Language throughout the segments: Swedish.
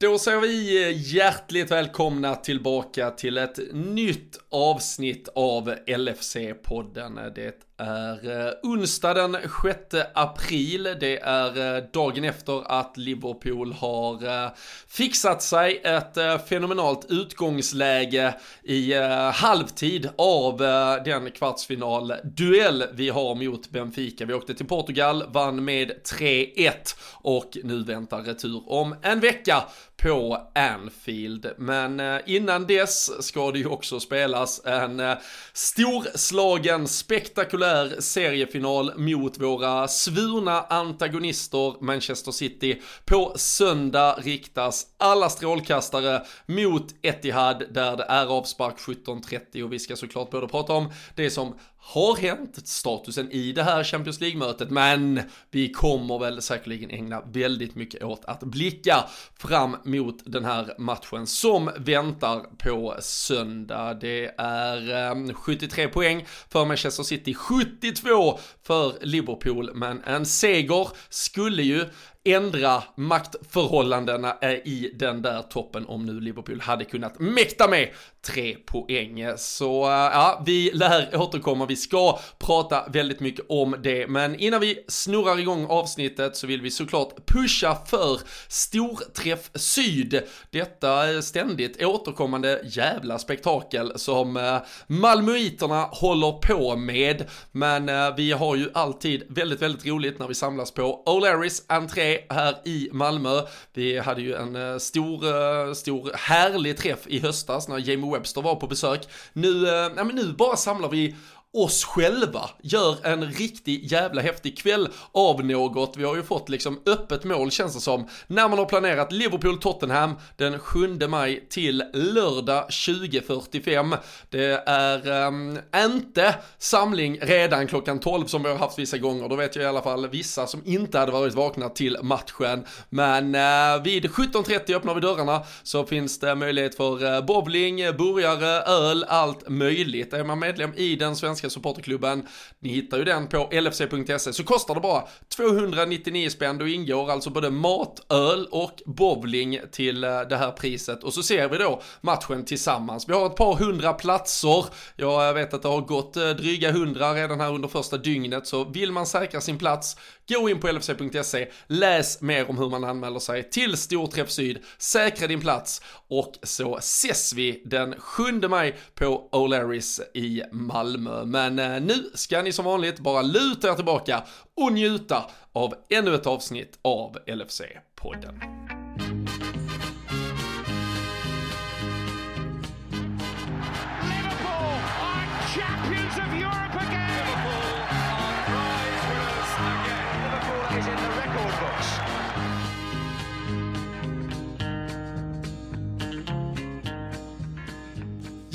Då säger vi eh, hjärtligt välkomna tillbaka till ett nytt avsnitt av LFC-podden. Det är eh, onsdag den 6 april. Det är eh, dagen efter att Liverpool har fixat sig ett fenomenalt utgångsläge i halvtid av den kvartsfinalduell vi har mot Benfica. Vi åkte till Portugal, vann med 3-1 och nu väntar retur om en vecka på Anfield. Men eh, innan dess ska det ju också spelas en eh, storslagen, spektakulär seriefinal mot våra svurna antagonister Manchester City. På söndag riktas alla strålkastare mot Etihad där det är avspark 17.30 och vi ska såklart både prata om det som har hänt, statusen i det här Champions League-mötet, men vi kommer väl säkerligen ägna väldigt mycket åt att blicka fram mot den här matchen som väntar på söndag. Det är ehm, 73 poäng för Manchester City, 72 för Liverpool, men en seger skulle ju ändra maktförhållandena eh, i den där toppen om nu Liverpool hade kunnat mäkta med tre poäng. Så eh, ja, vi lär återkomma, vi ska prata väldigt mycket om det, men innan vi snurrar igång avsnittet så vill vi såklart pusha för Storträff Syd. Detta eh, ständigt återkommande jävla spektakel som Malmöiterna håller på med, men vi har ju alltid väldigt, väldigt roligt när vi samlas på O'Larrys entré här i Malmö. Vi hade ju en eh, stor, eh, stor härlig träff i höstas när Jamie Webster var på besök. Nu, eh, ja, men nu bara samlar vi oss själva gör en riktig jävla häftig kväll av något. Vi har ju fått liksom öppet mål känns det som när man har planerat Liverpool-Tottenham den 7 maj till lördag 20.45. Det är um, inte samling redan klockan 12 som vi har haft vissa gånger. Då vet jag i alla fall vissa som inte hade varit vakna till matchen. Men uh, vid 17.30 öppnar vi dörrarna så finns det möjlighet för uh, bowling, burgare, öl, allt möjligt. Är man medlem i den svenska svenska supporterklubben. Ni hittar ju den på lfc.se så kostar det bara 299 spänn. Då ingår alltså både mat, öl och bowling till eh, det här priset. Och så ser vi då matchen tillsammans. Vi har ett par hundra platser. Jag vet att det har gått eh, dryga hundra redan här under första dygnet. Så vill man säkra sin plats, gå in på lfc.se, läs mer om hur man anmäler sig till Storträff Syd, säkra din plats och så ses vi den 7 maj på O'Larrys i Malmö. Men eh, nu ska ni som vanligt bara luta er tillbaka och njuta av ännu ett avsnitt av LFC-podden.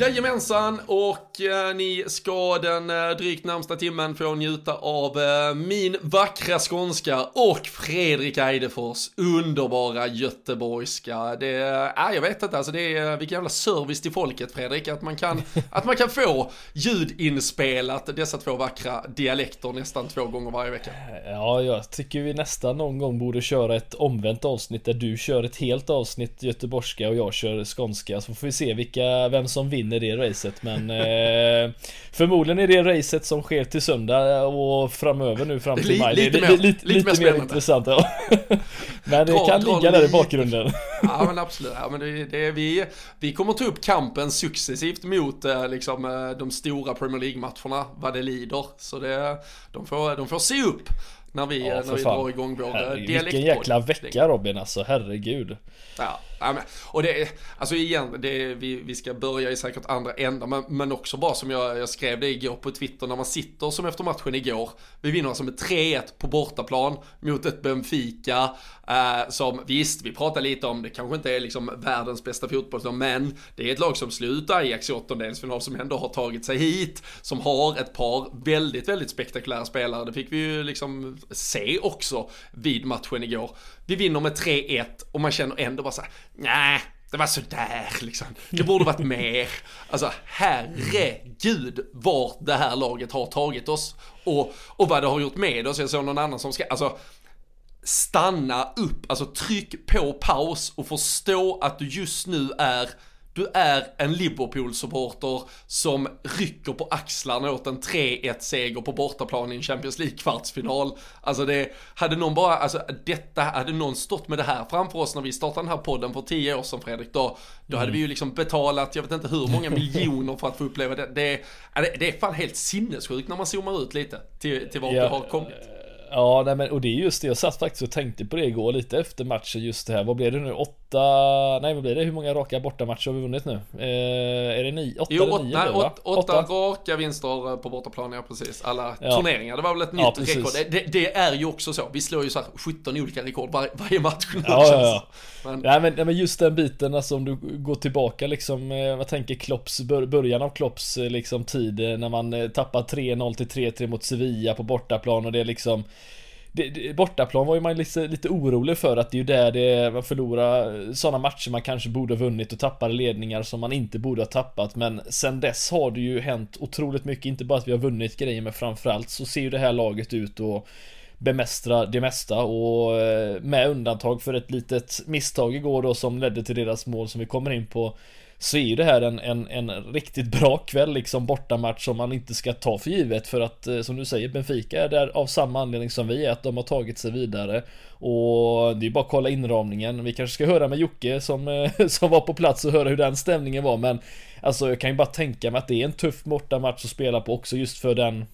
Jajamensan, och eh, ni ska den eh, drygt närmsta timmen få njuta av eh, min vackra skånska och Fredrik Eidefors underbara göteborgska. Det är, jag vet inte, alltså det är vilken jävla service till folket Fredrik, att man kan, att man kan få ljudinspelat dessa två vackra dialekter nästan två gånger varje vecka. Ja, jag tycker vi nästan någon gång borde köra ett omvänt avsnitt där du kör ett helt avsnitt göteborgska och jag kör skånska, så får vi se vilka, vem som vinner vinner det racet men eh, Förmodligen är det racet som sker till söndag och framöver nu fram till maj. Lite, mer, lite, lite, lite mer, intressant ja. Men det kan ligga där i bakgrunden. Ja men absolut, ja, men det, det, vi, vi kommer ta upp kampen successivt mot eh, liksom, eh, de stora Premier League-matcherna vad det lider. Så det, de, får, de får se upp när vi, ja, när vi drar igång vår dialektpodd. Vilken jäkla vecka Robin alltså, herregud. Ja, och det är, alltså igen, det vi, vi ska börja i säkert andra ändar, men, men också bara som jag, jag skrev det igår på Twitter, när man sitter som efter matchen igår, vi vinner alltså med 3-1 på bortaplan mot ett Benfica, eh, som visst, vi pratar lite om, det kanske inte är liksom världens bästa fotbollslag, men det är ett lag som slutar Ajax i åttondelsfinal, som ändå har tagit sig hit, som har ett par väldigt, väldigt spektakulära spelare, det fick vi ju liksom se också vid matchen igår. Vi vinner med 3-1 och man känner ändå bara såhär, nej, det var sådär liksom. Det borde varit mer. Alltså herregud vart det här laget har tagit oss. Och, och vad det har gjort med oss. Jag såg någon annan som ska, alltså stanna upp, alltså tryck på paus och förstå att du just nu är du är en Liverpool-supporter som rycker på axlarna åt en 3-1 seger på bortaplan i en Champions League-kvartsfinal. Alltså det, hade någon bara, alltså detta, hade någon stått med det här framför oss när vi startade den här podden för 10 år sedan Fredrik, då, då mm. hade vi ju liksom betalat, jag vet inte hur många miljoner för att få uppleva det. Det, det är fan helt sinnessjukt när man zoomar ut lite till, till vart ja, vi har kommit. Ja, nej men och det är just det, jag satt faktiskt och tänkte på det igår lite efter matchen just det här. Vad blev det nu? Åtta, nej vad blir det? Hur många raka bortamatcher har vi vunnit nu? Eh, är det nio? Åtta jo, eller nio? Nej, åt, åtta, åtta raka vinster på bortaplan, ja precis. Alla ja. turneringar, det var väl ett nytt ja, rekord. Det, det, är ju också så, vi slår ju så här 17 olika rekord var, varje match nu ja, ja, ja. Men... Nej, men, nej men just den biten, alltså om du går tillbaka liksom, eh, jag tänker Klopps, början av Klopps eh, liksom tid eh, när man tappar 3-0 till 3-3 mot Sevilla på bortaplan och det är liksom det, det, bortaplan var ju man lite, lite orolig för att det är ju där det, man förlorar eh, sådana matcher man kanske borde ha vunnit och tappar ledningar som man inte borde ha tappat. Men sen dess har det ju hänt otroligt mycket, inte bara att vi har vunnit grejer men framförallt så ser ju det här laget ut och bemästra det mesta. Och eh, med undantag för ett litet misstag igår då som ledde till deras mål som vi kommer in på så är ju det här en, en, en riktigt bra kväll liksom bortamatch som man inte ska ta för givet för att eh, som du säger Benfica är där av samma anledning som vi är att de har tagit sig vidare och det är bara att kolla inramningen. Vi kanske ska höra med Jocke som, eh, som var på plats och höra hur den stämningen var men alltså jag kan ju bara tänka mig att det är en tuff bortamatch att spela på också just för den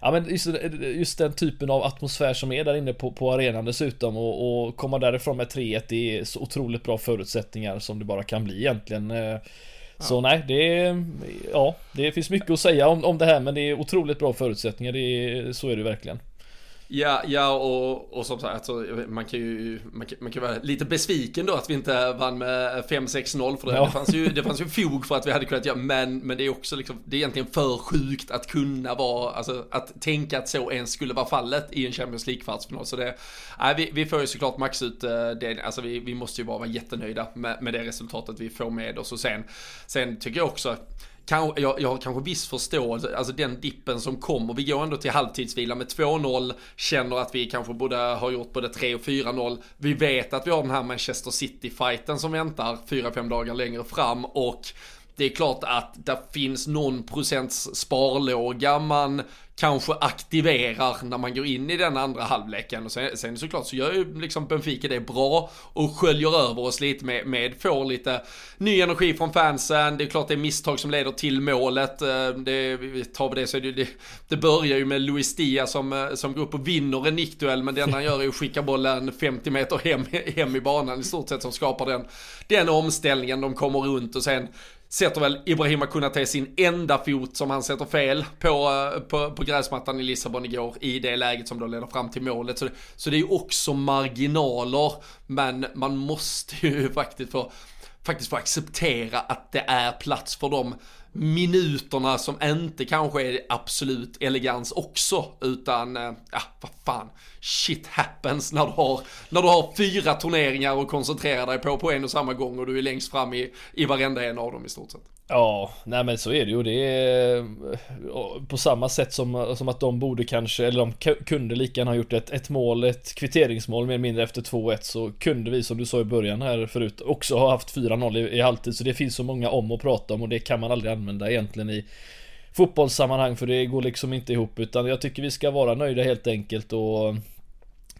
Ja men just, just, den typen av atmosfär som är där inne på, på arenan dessutom och, och komma därifrån med 3-1 Det är så otroligt bra förutsättningar som det bara kan bli egentligen. Eh, Så ja. nej, det Ja, det finns mycket att säga om, om det här men det är otroligt bra förutsättningar, det så är det verkligen Ja, ja och, och som sagt, alltså, man kan ju man kan, man kan vara lite besviken då att vi inte vann med 5-6-0 för det. Ja. Det, fanns ju, det fanns ju fog för att vi hade kunnat göra, men, men det är också liksom, det är egentligen för sjukt att kunna vara, alltså att tänka att så ens skulle vara fallet i en Champions League-kvartsfinal. Så det, nej, vi, vi får ju såklart max ut eh, det, alltså vi, vi måste ju bara vara jättenöjda med, med det resultatet vi får med oss och sen, sen tycker jag också kan, jag, jag har kanske viss förståelse, alltså den dippen som kommer. Vi går ändå till halvtidsvila med 2-0, känner att vi kanske borde ha gjort både 3 och 4-0. Vi vet att vi har den här Manchester City-fighten som väntar 4-5 dagar längre fram och det är klart att det finns någon procents sparlåga man kanske aktiverar när man går in i den andra halvleken. Och sen, sen såklart så gör ju liksom Benfica det bra och sköljer över oss lite med, med får lite ny energi från fansen. Det är klart det är misstag som leder till målet. Eh, det, det, vi det så det, det, det börjar ju med Luis Dia som, eh, som går upp och vinner en nickduell men det enda han gör är att skicka bollen 50 meter hem, hem i banan i stort sett som skapar den, den omställningen. De kommer runt och sen sätter väl Ibrahima Kunate sin enda fot som han sätter fel på, eh, på, på gräsmattan i Lissabon igår i det läget som då leder fram till målet. Så det, så det är ju också marginaler, men man måste ju faktiskt få, faktiskt få acceptera att det är plats för dem minuterna som inte kanske är absolut elegans också, utan, eh, ja, vad fan, shit happens när du har, när du har fyra turneringar och koncentrerar dig på på en och samma gång och du är längst fram i, i varenda en av dem i stort sett. Ja, nej men så är det ju. Det är på samma sätt som, som att de borde kanske, eller de kunde lika gärna ha gjort ett, ett mål, ett kvitteringsmål mer eller mindre efter 2-1 så kunde vi som du sa i början här förut också ha haft 4-0 i, i halvtid. Så det finns så många om att prata om och det kan man aldrig använda egentligen i fotbollssammanhang för det går liksom inte ihop utan jag tycker vi ska vara nöjda helt enkelt och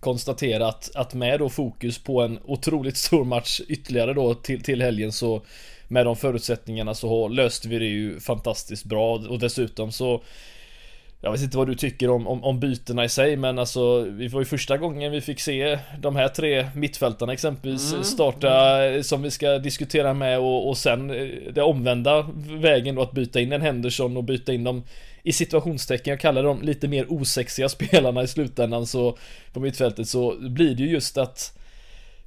konstatera att, att med då fokus på en otroligt stor match ytterligare då till, till helgen så med de förutsättningarna så löste vi det ju fantastiskt bra och dessutom så jag vet inte vad du tycker om, om, om bytena i sig men alltså Vi var ju första gången vi fick se de här tre mittfältarna exempelvis mm. starta som vi ska diskutera med och, och sen eh, det omvända vägen då att byta in en Henderson och byta in dem i situationstecken, jag kallar dem lite mer osexiga spelarna i slutändan så på mittfältet så blir det ju just att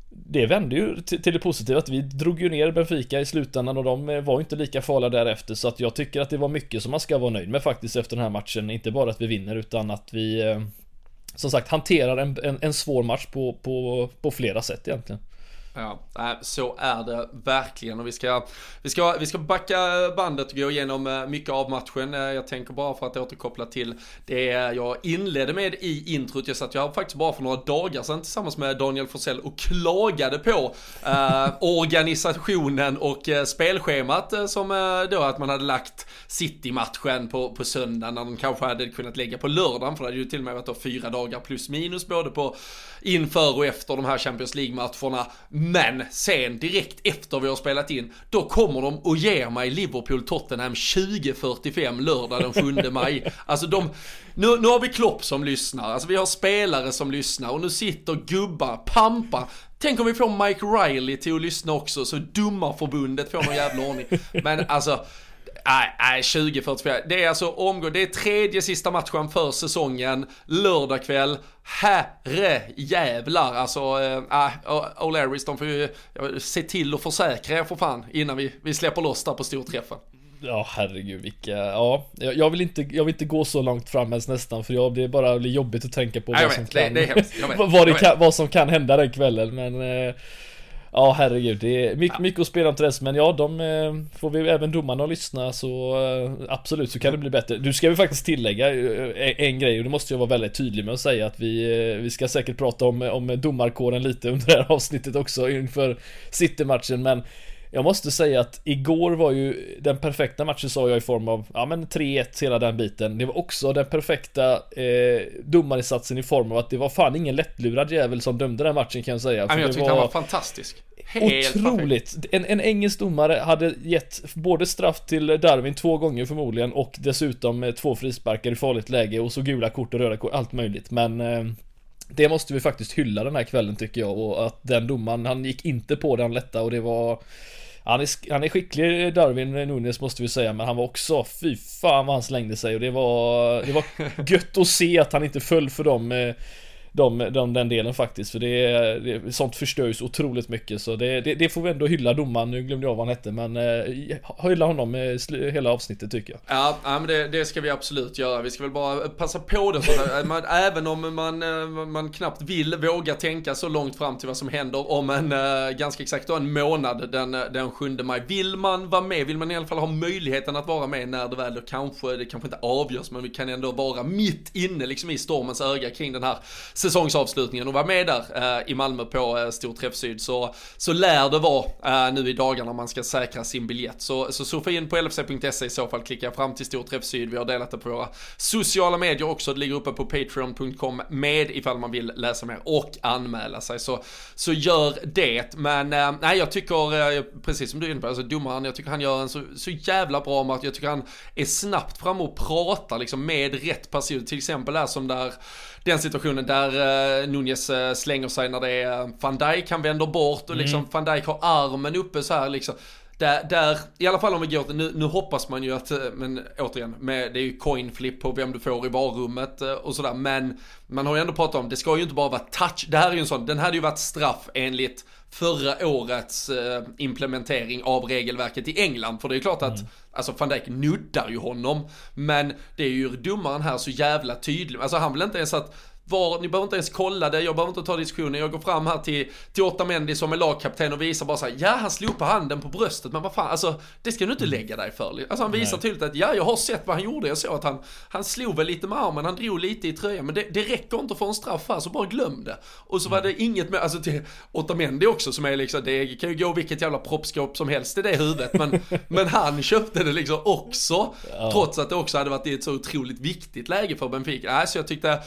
det vände ju till det positiva att vi drog ju ner Benfica i slutändan och de eh, var inte lika farliga därefter så att jag tycker att det var mycket som man ska vara nöjd med faktiskt efter den här matchen. Inte bara att vi vinner utan att vi eh, som sagt hanterar en, en, en svår match på, på, på flera sätt egentligen. Ja, äh, så är det verkligen och vi ska, vi ska, vi ska backa bandet och gå igenom äh, mycket av matchen. Äh, jag tänker bara för att återkoppla till det jag inledde med i introt. Jag satt jag faktiskt bara för några dagar sedan tillsammans med Daniel Forsell och klagade på eh, organisationen och spelschemat som då att man hade lagt City-matchen på, på söndag när de kanske hade kunnat lägga på lördagen för det hade ju till och med varit då fyra dagar plus minus både på inför och efter de här Champions League-matcherna. Men sen direkt efter vi har spelat in, då kommer de och ger mig Liverpool-Tottenham 20.45 lördag den 7 maj. Alltså de, nu, nu har vi Klopp som lyssnar, alltså vi har spelare som lyssnar och nu sitter gubbar, pampar, Tänk om vi får Mike Riley till att lyssna också, så dumma förbundet får någon jävla ordning. Men alltså, Nej, nej 2044. Det är alltså omgång, det är tredje sista matchen för säsongen, lördag kväll. Herre jävlar. Alltså, äh, O'Larrys de får ju se till att försäkra er för fan innan vi, vi släpper loss där på storträffen. Ja herregud vilka, ja. Jag vill inte, jag vill inte gå så långt fram ens nästan för jag, det är bara jobbigt att tänka på vad som kan, det, det vad, det kan, vad som kan hända den kvällen men eh, Ja herregud, det är mycket, mycket att spela om till dess men ja de eh, Får vi även domarna att lyssna så eh, Absolut så kan det bli bättre. Du ska vi faktiskt tillägga eh, en grej och det måste jag vara väldigt tydlig med att säga att vi Vi ska säkert prata om, om domarkåren lite under det här avsnittet också inför City-matchen men jag måste säga att igår var ju den perfekta matchen sa jag i form av, ja men 3-1 hela den biten. Det var också den perfekta eh, domarinsatsen i form av att det var fan ingen lättlurad jävel som dömde den matchen kan jag säga. För jag tyckte var... han var fantastisk. Helt otroligt! En, en, engelsk domare hade gett både straff till Darwin två gånger förmodligen och dessutom två frisparkar i farligt läge och så gula kort och röda kort, allt möjligt. Men eh, det måste vi faktiskt hylla den här kvällen tycker jag och att den domaren, han gick inte på den lätta och det var han är, han är skicklig Darwin Nunes måste vi säga men han var också, fy fan vad han slängde sig. Och det var, det var gött att se att han inte föll för dem eh, de, de, den delen faktiskt. För det, det, sånt förstörs otroligt mycket. Så det, det, det, får vi ändå hylla domaren. Nu glömde jag vad han hette. Men eh, hylla honom hela avsnittet tycker jag. Ja, ja men det, det, ska vi absolut göra. Vi ska väl bara passa på det. Så att, man, även om man, eh, man knappt vill våga tänka så långt fram till vad som händer om en eh, ganska exakt då, en månad den, eh, den 7 maj. Vill man vara med, vill man i alla fall ha möjligheten att vara med när det väl då kanske, det kanske inte avgörs, men vi kan ändå vara mitt inne liksom i stormens öga kring den här säsongsavslutningen och vara med där eh, i Malmö på eh, Stor Syd så, så lär det vara eh, nu i dagarna man ska säkra sin biljett. Så, så surfa in på lfc.se i så fall, klicka fram till Stor Syd. Vi har delat det på våra sociala medier också. Det ligger uppe på patreon.com med ifall man vill läsa mer och anmäla sig. Så, så gör det. Men eh, nej, jag tycker, precis som du är inne på, alltså domaren, jag tycker han gör en så, så jävla bra match. Jag tycker han är snabbt fram och pratar liksom med rätt person. Till exempel där som där den situationen där uh, Nunez uh, slänger sig när det är uh, van Dijk, han vänder bort och liksom mm. van Dijk har armen uppe så här liksom. Där, där, i alla fall om vi går till, nu, nu hoppas man ju att, men återigen, med, det är ju coin flip på vem du får i varummet och sådär, men man har ju ändå pratat om, det ska ju inte bara vara touch, det här är ju en sån, den hade ju varit straff enligt förra årets eh, implementering av regelverket i England. För det är klart att, mm. alltså van Dijk nuddar ju honom. Men det är ju domaren här så jävla tydlig. Alltså han vill inte ens att var, ni behöver inte ens kolla det, jag behöver inte ta diskussionen. Jag går fram här till, till Otamendi som är lagkapten och visar bara såhär, ja han slog på handen på bröstet, men vad fan, alltså det ska du inte lägga dig för. Alltså han visar Nej. tydligt att, ja jag har sett vad han gjorde, jag såg att han, han slog väl lite med armen, han drog lite i tröjan, men det, det räcker inte få en straff här, så bara glöm det. Och så var det inget med, alltså till Otamendi också som är liksom, det kan ju gå vilket jävla proppskåp som helst i det huvudet, men, men han köpte det liksom också, ja. trots att det också hade varit i ett så otroligt viktigt läge för Benfica. Nej, så jag tyckte,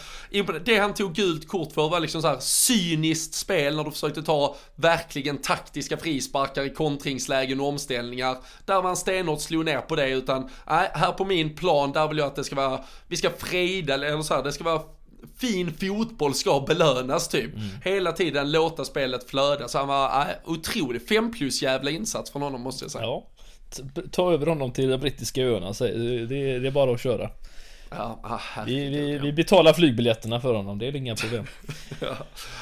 det han tog gult kort för var liksom så här cyniskt spel när du försökte ta verkligen taktiska frisparkar i kontringslägen och omställningar. Där man stenhårt slog ner på det utan, nej, här på min plan, där vill jag att det ska vara, vi ska freda, eller så här, det ska vara fin fotboll ska belönas typ. Mm. Hela tiden låta spelet flöda. Så han var äh, otrolig. Fem plus jävla insats från honom måste jag säga. Ja. Ta över honom till de brittiska öarna. Det, det är bara att köra. Ja, ah, vi, vi, vi, betalar flygbiljetterna för honom, det är inga problem. ja.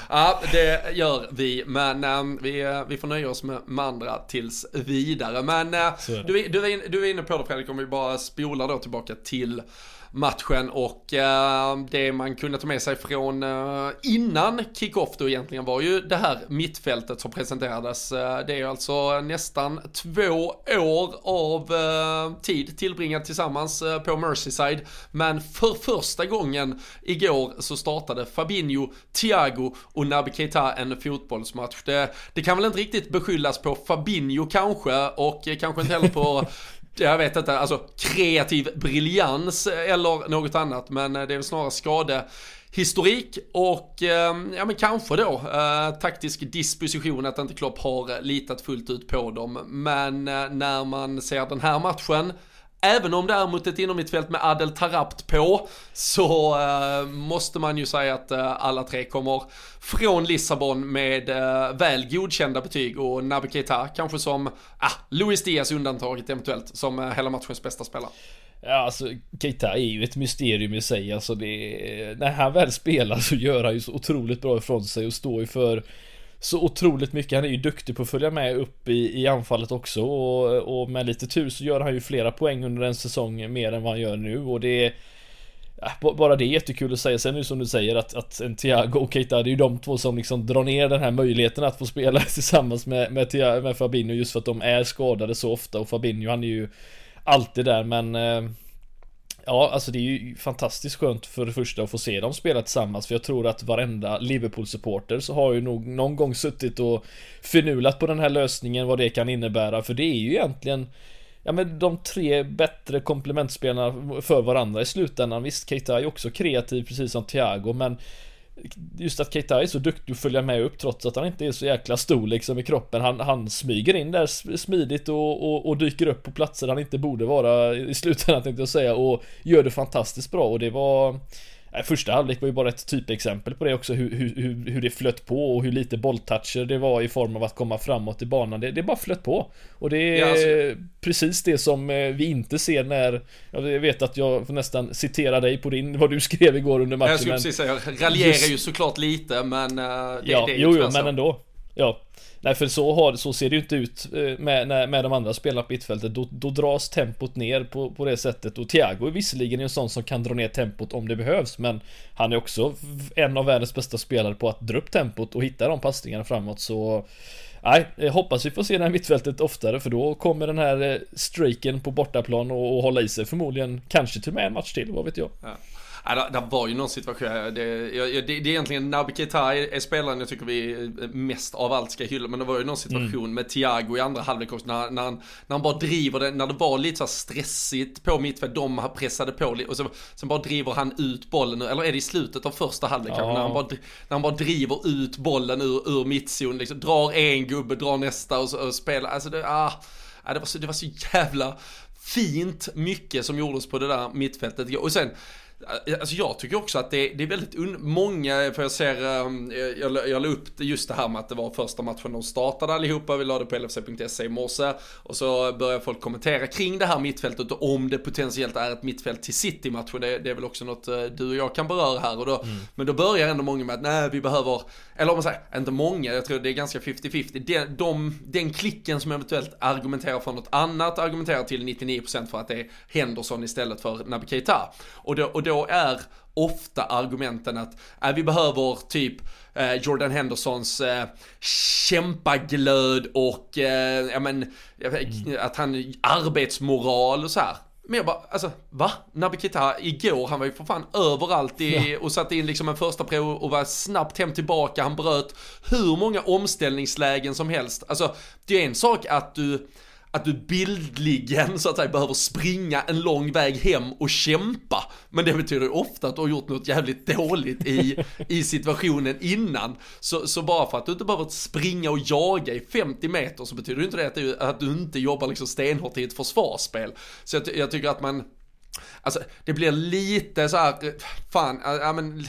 ja, det gör vi, men um, vi, vi får nöja oss med, med andra tills vidare. Men uh, du, du, du är inne på det Fredrik, om vi bara spolar då tillbaka till matchen och eh, det man kunde ta med sig från eh, innan kickoff då egentligen var ju det här mittfältet som presenterades. Eh, det är alltså nästan två år av eh, tid tillbringat tillsammans eh, på Merseyside men för första gången igår så startade Fabinho, Thiago och Naby Keita en fotbollsmatch. Det, det kan väl inte riktigt beskyllas på Fabinho kanske och eh, kanske inte heller på jag vet inte, alltså kreativ briljans eh, eller något annat, men eh, det är väl snarare skade historik och eh, ja men kanske då eh, taktisk disposition att inte Klopp har litat fullt ut på dem. Men eh, när man ser den här matchen Även om det är mot ett innermittfält med Adel Tarapt på så eh, måste man ju säga att eh, alla tre kommer från Lissabon med eh, väl godkända betyg och Naby Keita kanske som ah, Luis Diaz undantaget eventuellt som eh, hela matchens bästa spelare. Ja, alltså Keita är ju ett mysterium i sig. Alltså det, när han väl spelar så gör han ju så otroligt bra ifrån sig och står ju för så otroligt mycket. Han är ju duktig på att följa med upp i, i anfallet också och, och med lite tur så gör han ju flera poäng under en säsong mer än vad han gör nu och det är bara det är jättekul att säga. Sen nu som du säger att, att en Thiago och Keita, det är ju de två som liksom drar ner den här möjligheten att få spela tillsammans med, med, Thiago, med Fabinho just för att de är skadade så ofta och Fabinho han är ju alltid där men eh, Ja, alltså det är ju fantastiskt skönt för det första att få se dem spela tillsammans för jag tror att varenda Liverpool-supporter så har ju nog någon gång suttit och förnulat på den här lösningen vad det kan innebära för det är ju egentligen Ja men de tre bättre komplementspelarna för varandra i slutändan. Visst, Keita är ju också kreativ precis som Thiago men Just att Keita är så duktig att följa med upp trots att han inte är så jäkla stor liksom i kroppen. Han, han smyger in där smidigt och, och, och, dyker upp på platser han inte borde vara i slutändan tänkte jag säga och gör det fantastiskt bra och det var Första halvlek var ju bara ett typexempel på det också hur, hur, hur det flöt på och hur lite bolltoucher det var i form av att komma framåt i banan. Det, det bara flöt på. Och det är ja, alltså... precis det som eh, vi inte ser när Jag vet att jag får nästan citera dig på din, vad du skrev igår under matchen. Jag skulle precis säga, jag raljerar just... ju såklart lite men uh, det, ja, det är ju jo, jo, men ändå. Ja. Nej för så, har, så ser det ju inte ut eh, med, med de andra spelarna på mittfältet. Då, då dras tempot ner på, på det sättet. Och Thiago är visserligen en sån som kan dra ner tempot om det behövs. Men han är också en av världens bästa spelare på att dra upp tempot och hitta de passningarna framåt. Så Nej, jag hoppas vi får se det här mittfältet oftare för då kommer den här strejken streaken på bortaplan och, och hålla i sig förmodligen kanske till och med en match till, vad vet jag. Ja. Ja, det, var ju någon situation, det, det, det är egentligen Naby Keita är, är spelaren jag tycker vi mest av allt ska hylla. Men det var ju någon situation mm. med Thiago i andra halvlek också när, när, han, när han bara driver det, när det var lite så stressigt på mittfält, de pressade på och så, sen bara driver han ut bollen, eller är det i slutet av första halvlek ja. när, han bara, när han bara driver ut bollen ur, ur mittzon, liksom, drar en gubbe, drar nästa och, och spelar, alltså det, ah, det, var så, det var så jävla fint mycket som gjordes på det där mittfältet. Och sen, Alltså jag tycker också att det, det är väldigt många, för jag ser, um, jag, jag la upp det just det här med att det var första matchen de startade allihopa, vi la det på LFC.se i morse. Och så börjar folk kommentera kring det här mittfältet och om det potentiellt är ett mittfält till City-matchen, det, det, är väl också något eh, du och jag kan beröra här och då, mm. men då börjar ändå många med att nej vi behöver, eller om man säger, inte många, jag tror det är ganska 50-50, den, de, den klicken som eventuellt argumenterar för något annat argumenterar till 99% för att det är Henderson istället för Naby Keita. Och då, och då är ofta argumenten att äh, vi behöver typ eh, Jordan Hendersons eh, kämpaglöd och eh, ja, men, mm. att han arbetsmoral och så här. Men jag bara, alltså va? Naby Keita igår, han var ju för fan överallt i, och satte in liksom en första prov och var snabbt hem tillbaka. Han bröt hur många omställningslägen som helst. Alltså, det är en sak att du att du bildligen så att säga behöver springa en lång väg hem och kämpa. Men det betyder ju ofta att du har gjort något jävligt dåligt i, i situationen innan. Så, så bara för att du inte behöver springa och jaga i 50 meter så betyder det inte det att du, att du inte jobbar liksom stenhårt i ett försvarsspel. Så jag, jag tycker att man, alltså det blir lite så här, eh, fan, ja men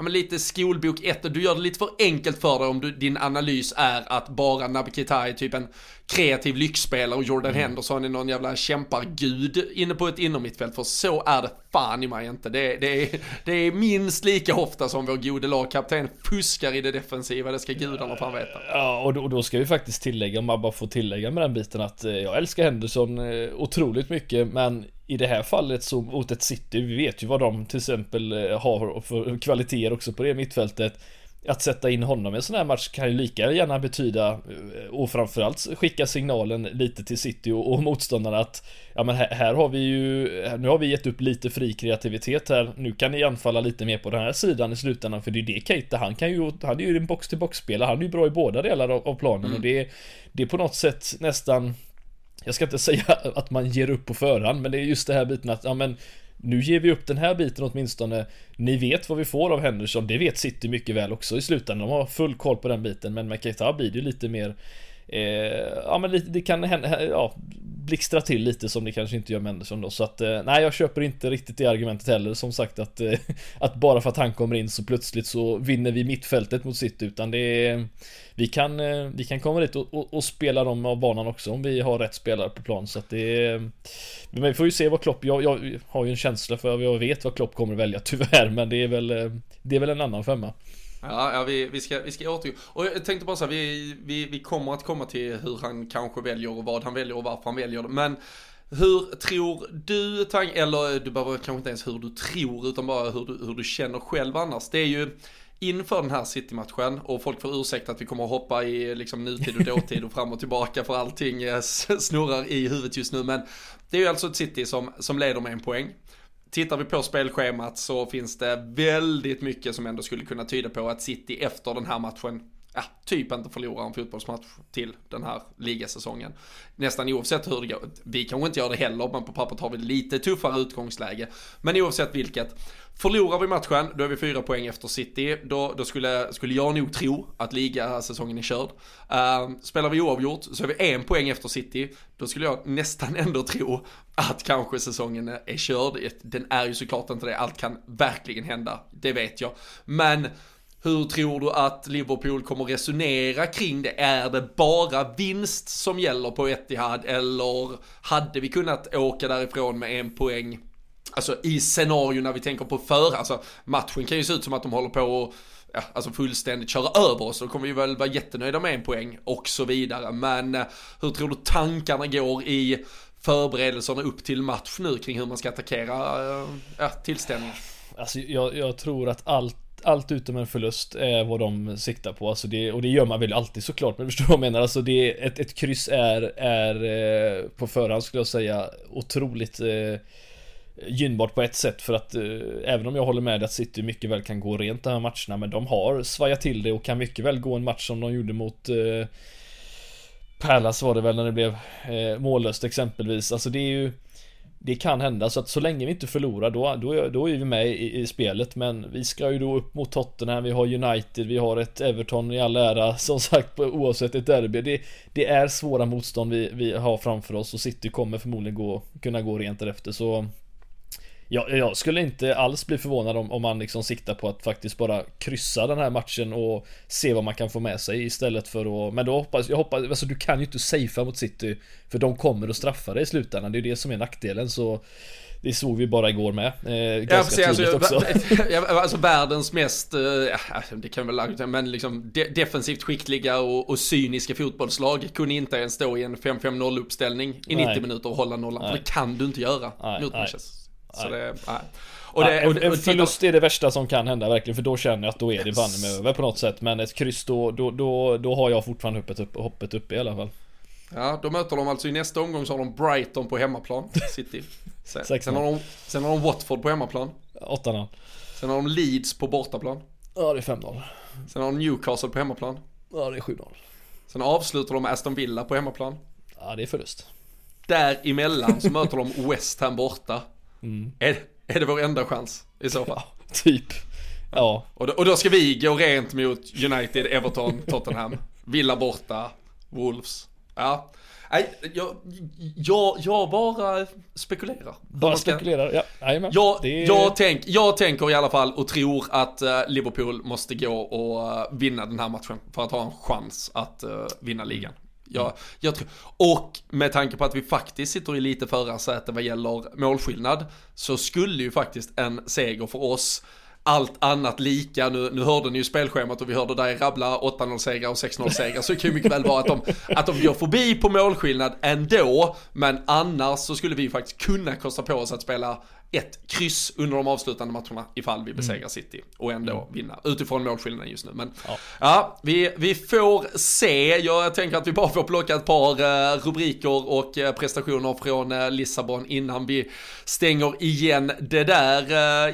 ja, men lite skolbok 1 och du gör det lite för enkelt för dig om du, din analys är att bara Naby Keita är typ en kreativ lyxspelare och Jordan mm. Henderson är någon jävla kämpargud inne på ett innermittfält för så är det fan i mig inte. Det, det, är, det är minst lika ofta som vår gode lagkapten fuskar i det defensiva, det ska gudarna fan veta. Ja, och då, och då ska vi faktiskt tillägga, om man bara får tillägga med den biten att eh, jag älskar Henderson eh, otroligt mycket, men i det här fallet så mot ett City, vi vet ju vad de till exempel eh, har för kvaliteter också på det mittfältet att sätta in honom i en sån här match kan ju lika gärna betyda eh, och framförallt skicka signalen lite till City och, och motståndarna att ja men här, här, har vi ju nu har vi gett upp lite fri kreativitet här nu kan ni anfalla lite mer på den här sidan i slutändan för det är det Keita han kan ju han är ju en box till box spelare han är ju bra i båda delar av, av planen mm. och det det är på något sätt nästan jag ska inte säga att man ger upp på förhand men det är just det här biten att ja men nu ger vi upp den här biten åtminstone. Ni vet vad vi får av Henderson, det vet City mycket väl också i slutändan. De har full koll på den biten, men med Keita blir det ju lite mer eh, Ja men lite, det kan hända, ja, blixtra till lite som det kanske inte gör med Anderson då. Så att, eh, nej jag köper inte riktigt det argumentet heller. Som sagt att, eh, att bara för att han kommer in så plötsligt så vinner vi mittfältet mot City. Utan det är, vi kan, eh, vi kan komma dit och, och, och, spela dem av banan också om vi har rätt spelare på plan. Så att det är, men vi får ju se vad Klopp, jag, jag har ju en känsla för, jag vet vad Klopp kommer välja tyvärr. Men det är väl, eh, det är väl en annan femma. Ja, ja vi, vi, ska, vi ska återgå. Och jag tänkte bara så här, vi, vi, vi kommer att komma till hur han kanske väljer och vad han väljer och varför han väljer det. Men hur tror du, eller du behöver kanske inte ens hur du tror, utan bara hur du, hur du känner själv annars. Det är ju inför den här City-matchen och folk får ursäkta att vi kommer att hoppa i liksom nutid och dåtid och fram och tillbaka för allting eh, snurrar i huvudet just nu. Men det är ju alltså ett City som, som leder med en poäng. Tittar vi på spelschemat så finns det väldigt mycket som ändå skulle kunna tyda på att City efter den här matchen ja, typ inte förlorar en fotbollsmatch till den här ligasäsongen. Nästan oavsett hur det går. Vi kanske inte gör det heller, men på pappret har vi lite tuffare utgångsläge. Men oavsett vilket, förlorar vi matchen, då är vi fyra poäng efter City. Då, då skulle, skulle jag nog tro att ligasäsongen är körd. Uh, spelar vi oavgjort så är vi en poäng efter City. Då skulle jag nästan ändå tro att kanske säsongen är körd. Den är ju såklart inte det, allt kan verkligen hända, det vet jag. Men hur tror du att Liverpool kommer resonera kring det? Är det bara vinst som gäller på Etihad eller hade vi kunnat åka därifrån med en poäng? Alltså i scenario när vi tänker på för, alltså matchen kan ju se ut som att de håller på att ja, alltså fullständigt köra över oss. Då kommer vi väl vara jättenöjda med en poäng och så vidare. Men eh, hur tror du tankarna går i förberedelserna upp till match nu kring hur man ska attackera eh, ja, tillställningen? Alltså jag, jag tror att allt allt utom en förlust är vad de siktar på. Alltså det, och det gör man väl alltid såklart. Men förstår du vad jag menar? Alltså det, ett, ett kryss är, är eh, på förhand skulle jag säga otroligt eh, gynnbart på ett sätt för att eh, även om jag håller med att City mycket väl kan gå rent de här matcherna men de har svajat till det och kan mycket väl gå en match som de gjorde mot eh, Palace var det väl när det blev eh, mållöst exempelvis. Alltså det är ju det kan hända, så att så länge vi inte förlorar då, då, då är vi med i, i, spelet. Men vi ska ju då upp mot Tottenham, vi har United, vi har ett Everton i all ära Som sagt, oavsett ett derby. Det, det är svåra motstånd vi, vi har framför oss och City kommer förmodligen gå, kunna gå rent därefter så jag, jag skulle inte alls bli förvånad om, om man liksom siktar på att faktiskt bara kryssa den här matchen och se vad man kan få med sig istället för att... Men då hoppas jag, hoppas, alltså du kan ju inte safea mot City För de kommer att straffa dig i slutändan, det är det som är nackdelen så det såg vi bara igår med. Eh, ganska ja, precis, alltså, också. alltså världens mest, eh, det kan väl men liksom de, defensivt skickliga och, och, cyniska fotbollslag kunde inte ens stå i en 5-5-0 uppställning i 90 minuter och hålla nollan. För det kan du inte göra nej, mot Manchester. Så det, nej. Och det, och, en förlust är det värsta som kan hända verkligen för då känner jag att då är det banne med över på något sätt. Men ett kryss då, då, då, då har jag fortfarande hoppet uppe, hoppet uppe i alla fall. Ja, då möter de alltså i nästa omgång så har de Brighton på hemmaplan, City. Sen, sen, har, de, sen har de Watford på hemmaplan. 8 Sen har de Leeds på bortaplan. Ja, det är 5-0 Sen har de Newcastle på hemmaplan. Ja, det är 7-0 Sen avslutar de med Aston Villa på hemmaplan. Ja, det är förlust. Däremellan så möter de West Ham borta Mm. Är, är det vår enda chans i så fall? Ja, typ. Ja. Och då, och då ska vi gå rent mot United, Everton, Tottenham, Villa borta, Wolves. Ja. Nej, jag, jag, jag bara spekulerar. Bara spekulerar, ja. Jajamän. Jag, är... jag, tänk, jag tänker i alla fall och tror att uh, Liverpool måste gå och uh, vinna den här matchen för att ha en chans att uh, vinna ligan. Jag, jag tror, och med tanke på att vi faktiskt sitter i lite förarsäte vad gäller målskillnad så skulle ju faktiskt en seger för oss allt annat lika, nu, nu hörde ni ju spelschemat och vi hörde dig rabbla 8-0 segrar och 6-0 segrar, så det kan ju mycket väl vara att de, att de går förbi på målskillnad ändå, men annars så skulle vi ju faktiskt kunna kosta på oss att spela ett kryss under de avslutande matcherna ifall vi besegrar mm. City och ändå mm. vinna utifrån målskillnaden just nu. Men ja, ja vi, vi får se. Jag tänker att vi bara får plocka ett par uh, rubriker och uh, prestationer från uh, Lissabon innan vi stänger igen det där.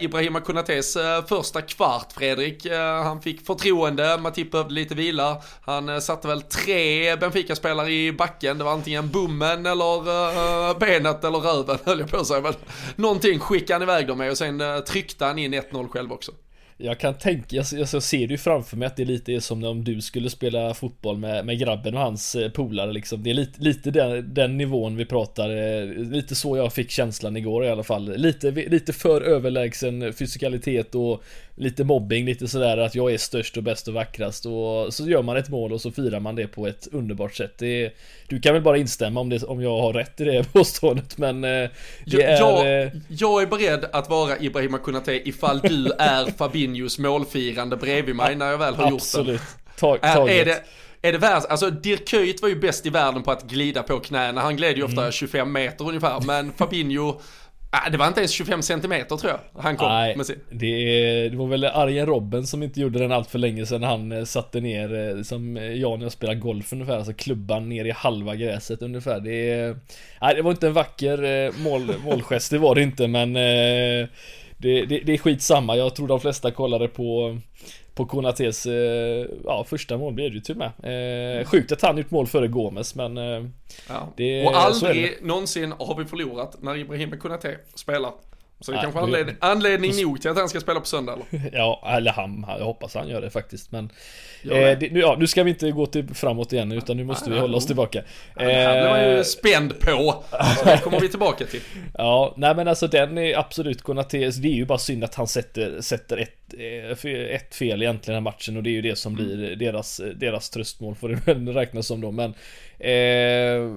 Ibrahima Konatés första kvart, Fredrik. han fick förtroende, Matip behövde lite vila. Han satte väl tre Benfica-spelare i backen. Det var antingen bommen eller benet eller röven höll jag på att säga. Men någonting skickade han iväg dem med och sen eh, tryckte han in 1-0 själv också. Jag kan tänka, jag, jag ser det ju framför mig att det är lite som om du skulle spela fotboll med, med grabben och hans eh, polare liksom. Det är lite, lite den, den nivån vi pratar, eh, lite så jag fick känslan igår i alla fall. Lite, lite för överlägsen fysikalitet och lite mobbing, lite sådär att jag är störst och bäst och vackrast och så gör man ett mål och så firar man det på ett underbart sätt. Det, du kan väl bara instämma om, det, om jag har rätt i det påståendet men eh, det jag, är... Jag, jag är beredd att vara Ibrahima Kunate ifall du är Fabinhos målfirande bredvid mig när jag väl har Absolut. gjort det. Absolut. Är, är det är det värst? Alltså Dirk Kuyt var ju bäst i världen på att glida på knäna. Han gled ju ofta mm. 25 meter ungefär. Men Fabinho Ah, det var inte ens 25 centimeter tror jag han kom Nej, med sin. Det, det var väl Arjen Robben som inte gjorde den allt för länge sedan han eh, satte ner, eh, som jag när jag spelade golf ungefär, alltså klubban ner i halva gräset ungefär. Det, nej, det var inte en vacker eh, mål, målgest, det var det inte men det, det, det är skitsamma. Jag tror de flesta kollade på på Konates eh, ja, första mål blev det ju till och med. Eh, sjukt att han gjort mål före Gomes men eh, ja. det, Och aldrig någonsin har vi förlorat när Ibrahim Konate spelar. Så det är kanske anledning, anledning nog till att han ska spela på söndag eller? Ja, eller han, jag hoppas han gör det faktiskt men eh, det, nu, ja, nu ska vi inte gå till framåt igen utan nu måste vi hålla oss tillbaka ja, Det här blir man ju eh, spänd på, så det kommer vi tillbaka till Ja, nej men alltså den är absolut Konates, det är ju bara synd att han sätter, sätter ett, eh, ett fel egentligen i den här matchen och det är ju det som blir mm. deras, deras tröstmål får det väl räknas som då men eh,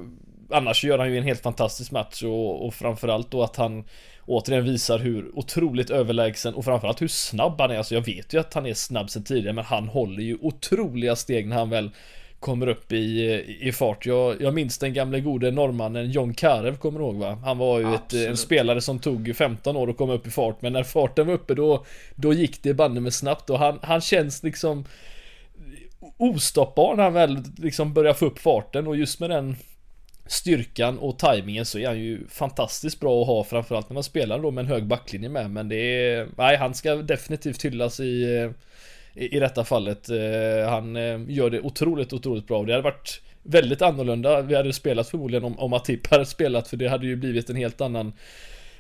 Annars gör han ju en helt fantastisk match och, och framförallt då att han återigen visar hur otroligt överlägsen och framförallt hur snabb han är. Alltså jag vet ju att han är snabb sen tidigare men han håller ju otroliga steg när han väl kommer upp i, i fart. Jag, jag minns den gamle gode norrmannen John Karev kommer du ihåg va? Han var ju ett, en spelare som tog 15 år att komma upp i fart men när farten var uppe då, då gick det banne med snabbt och han, han känns liksom ostoppbar när han väl liksom börjar få upp farten och just med den styrkan och tajmingen så är han ju fantastiskt bra att ha framförallt när man spelar då med en hög backlinje med men det är Nej han ska definitivt hyllas i i, i detta fallet. Eh, han eh, gör det otroligt otroligt bra. Det hade varit Väldigt annorlunda. Vi hade spelat förmodligen om, om Atip hade spelat för det hade ju blivit en helt annan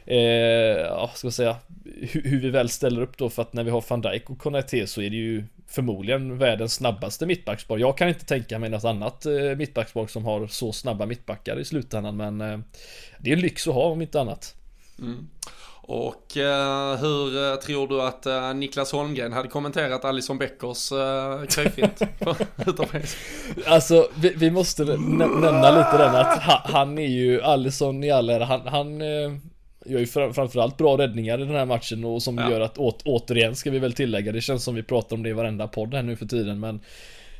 eh, ja, ska jag säga hur, hur, vi väl ställer upp då för att när vi har van Dijk och Konate så är det ju förmodligen världens snabbaste mittbackspar. Jag kan inte tänka mig något annat eh, mittbackspar som har så snabba mittbackar i slutändan men eh, det är en lyx att ha om inte annat. Mm. Och eh, hur eh, tror du att eh, Niklas Holmgren hade kommenterat Alison Beckers eh, kröjfint Alltså vi, vi måste nämna lite den att han, han är ju Alison i all ära, han, han eh, gör ju framförallt bra räddningar i den här matchen och som ja. gör att å, återigen ska vi väl tillägga Det känns som vi pratar om det i varenda podd här nu för tiden men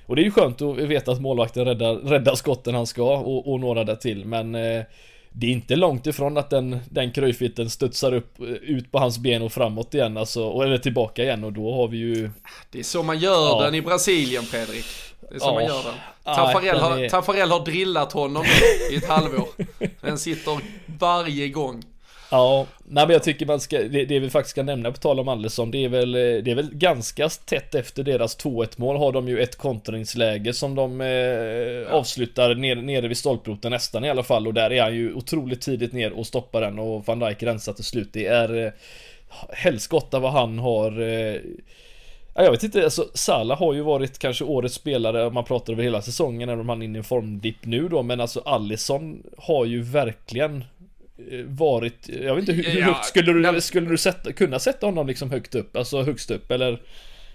Och det är ju skönt att veta att målvakten räddar, räddar skotten han ska och, och några där till men eh, det är inte långt ifrån att den, den kröjfitten studsar upp eh, ut på hans ben och framåt igen alltså, eller tillbaka igen och då har vi ju Det är så man gör ja. den i Brasilien Fredrik Det är så ja. man gör den Taffarel, har, är... Taffarel har drillat honom i ett halvår Den sitter varje gång Ja, nej men jag tycker man ska, det, det vi faktiskt ska nämna på tal om Allison, det är väl, det är väl ganska tätt efter deras 2-1 mål har de ju ett kontringsläge som de eh, avslutar ner, nere vid stolproten nästan i alla fall och där är han ju otroligt tidigt ner och stoppar den och van Dijk rensar till slut. Det är eh, helskotta vad han har eh, jag vet inte, alltså Salah har ju varit kanske årets spelare om man pratar över hela säsongen även om han är inne i en formdipp nu då men alltså Allison har ju verkligen Eh, varit, jag vet inte hur, hur högt skulle du, skulle du sätta, kunna sätta honom liksom högt upp, alltså högst upp eller?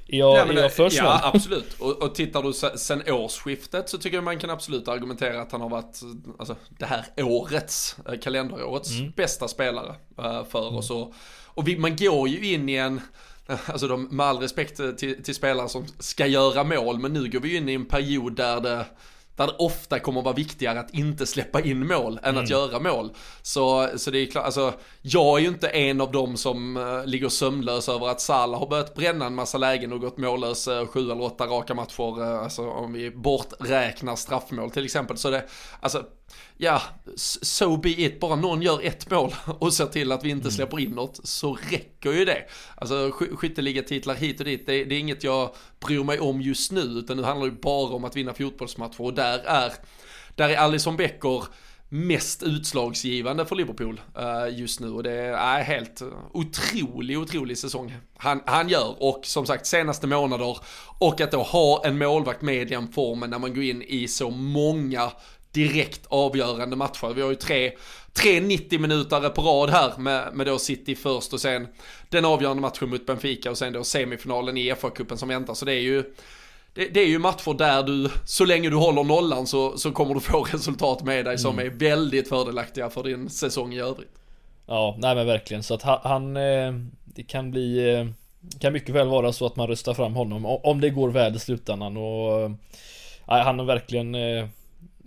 Är jag, ja, är jag för snäll? Ja, absolut. Och, och tittar du sen årsskiftet så tycker jag man kan absolut argumentera att han har varit, alltså det här årets, eh, kalenderårets mm. bästa spelare uh, för mm. oss. Och, och vi, man går ju in i en, alltså de, med all respekt till, till spelare som ska göra mål, men nu går vi in i en period där det där det ofta kommer att vara viktigare att inte släppa in mål än mm. att göra mål. Så, så det är klart, alltså jag är ju inte en av dem som uh, ligger sömnlös över att Salah har börjat bränna en massa lägen och gått mållös uh, sju eller åtta raka matcher, uh, alltså om vi borträknar straffmål till exempel. Så det, alltså ja, so be it, bara någon gör ett mål och ser till att vi inte mm. släpper in något så räcker ju det. Alltså skytteligatitlar hit och dit, det, det, är inget jag bryr mig om just nu, utan nu handlar det bara om att vinna fotbollsmatcher och där är, där är Alisson Becker mest utslagsgivande för Liverpool uh, just nu och det är helt otrolig, otrolig säsong han, han gör och som sagt senaste månader och att då ha en målvakt med den formen när man går in i så många direkt avgörande matcher. Vi har ju tre, tre 90 minuter på rad här med, med då City först och sen den avgörande matchen mot Benfica och sen då semifinalen i FA-cupen som väntar. Så det är ju det, det, är ju matcher där du, så länge du håller nollan så, så kommer du få resultat med dig som mm. är väldigt fördelaktiga för din säsong i övrigt. Ja, nej men verkligen. Så att han, eh, det kan bli, eh, kan mycket väl vara så att man röstar fram honom om det går väl i slutändan och nej, han har verkligen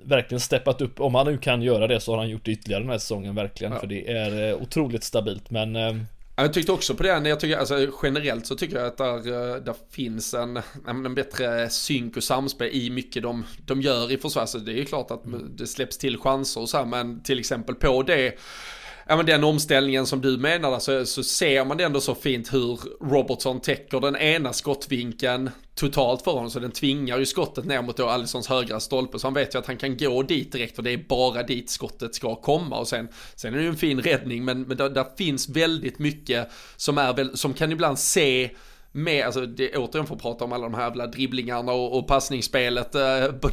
verkligen steppat upp. Om han nu kan göra det så har han gjort det ytterligare den här säsongen verkligen. Ja. För det är eh, otroligt stabilt men eh, jag tyckte också på det, jag tycker, alltså, generellt så tycker jag att där, eh, där finns en, en bättre synk och samspel i mycket de, de gör i försvar. Så det är ju klart att mm. det släpps till chanser och så här, men till exempel på det ja, men den omställningen som du menar så, så ser man det ändå så fint hur Robertson täcker den ena skottvinkeln totalt för honom så den tvingar ju skottet ner mot då Alissons högra stolpe. Så han vet ju att han kan gå dit direkt för det är bara dit skottet ska komma. Och sen, sen är det ju en fin räddning men, men där, där finns väldigt mycket som är väl, som kan ibland se med, alltså det återigen att prata om alla de här jävla dribblingarna och, och passningsspelet eh,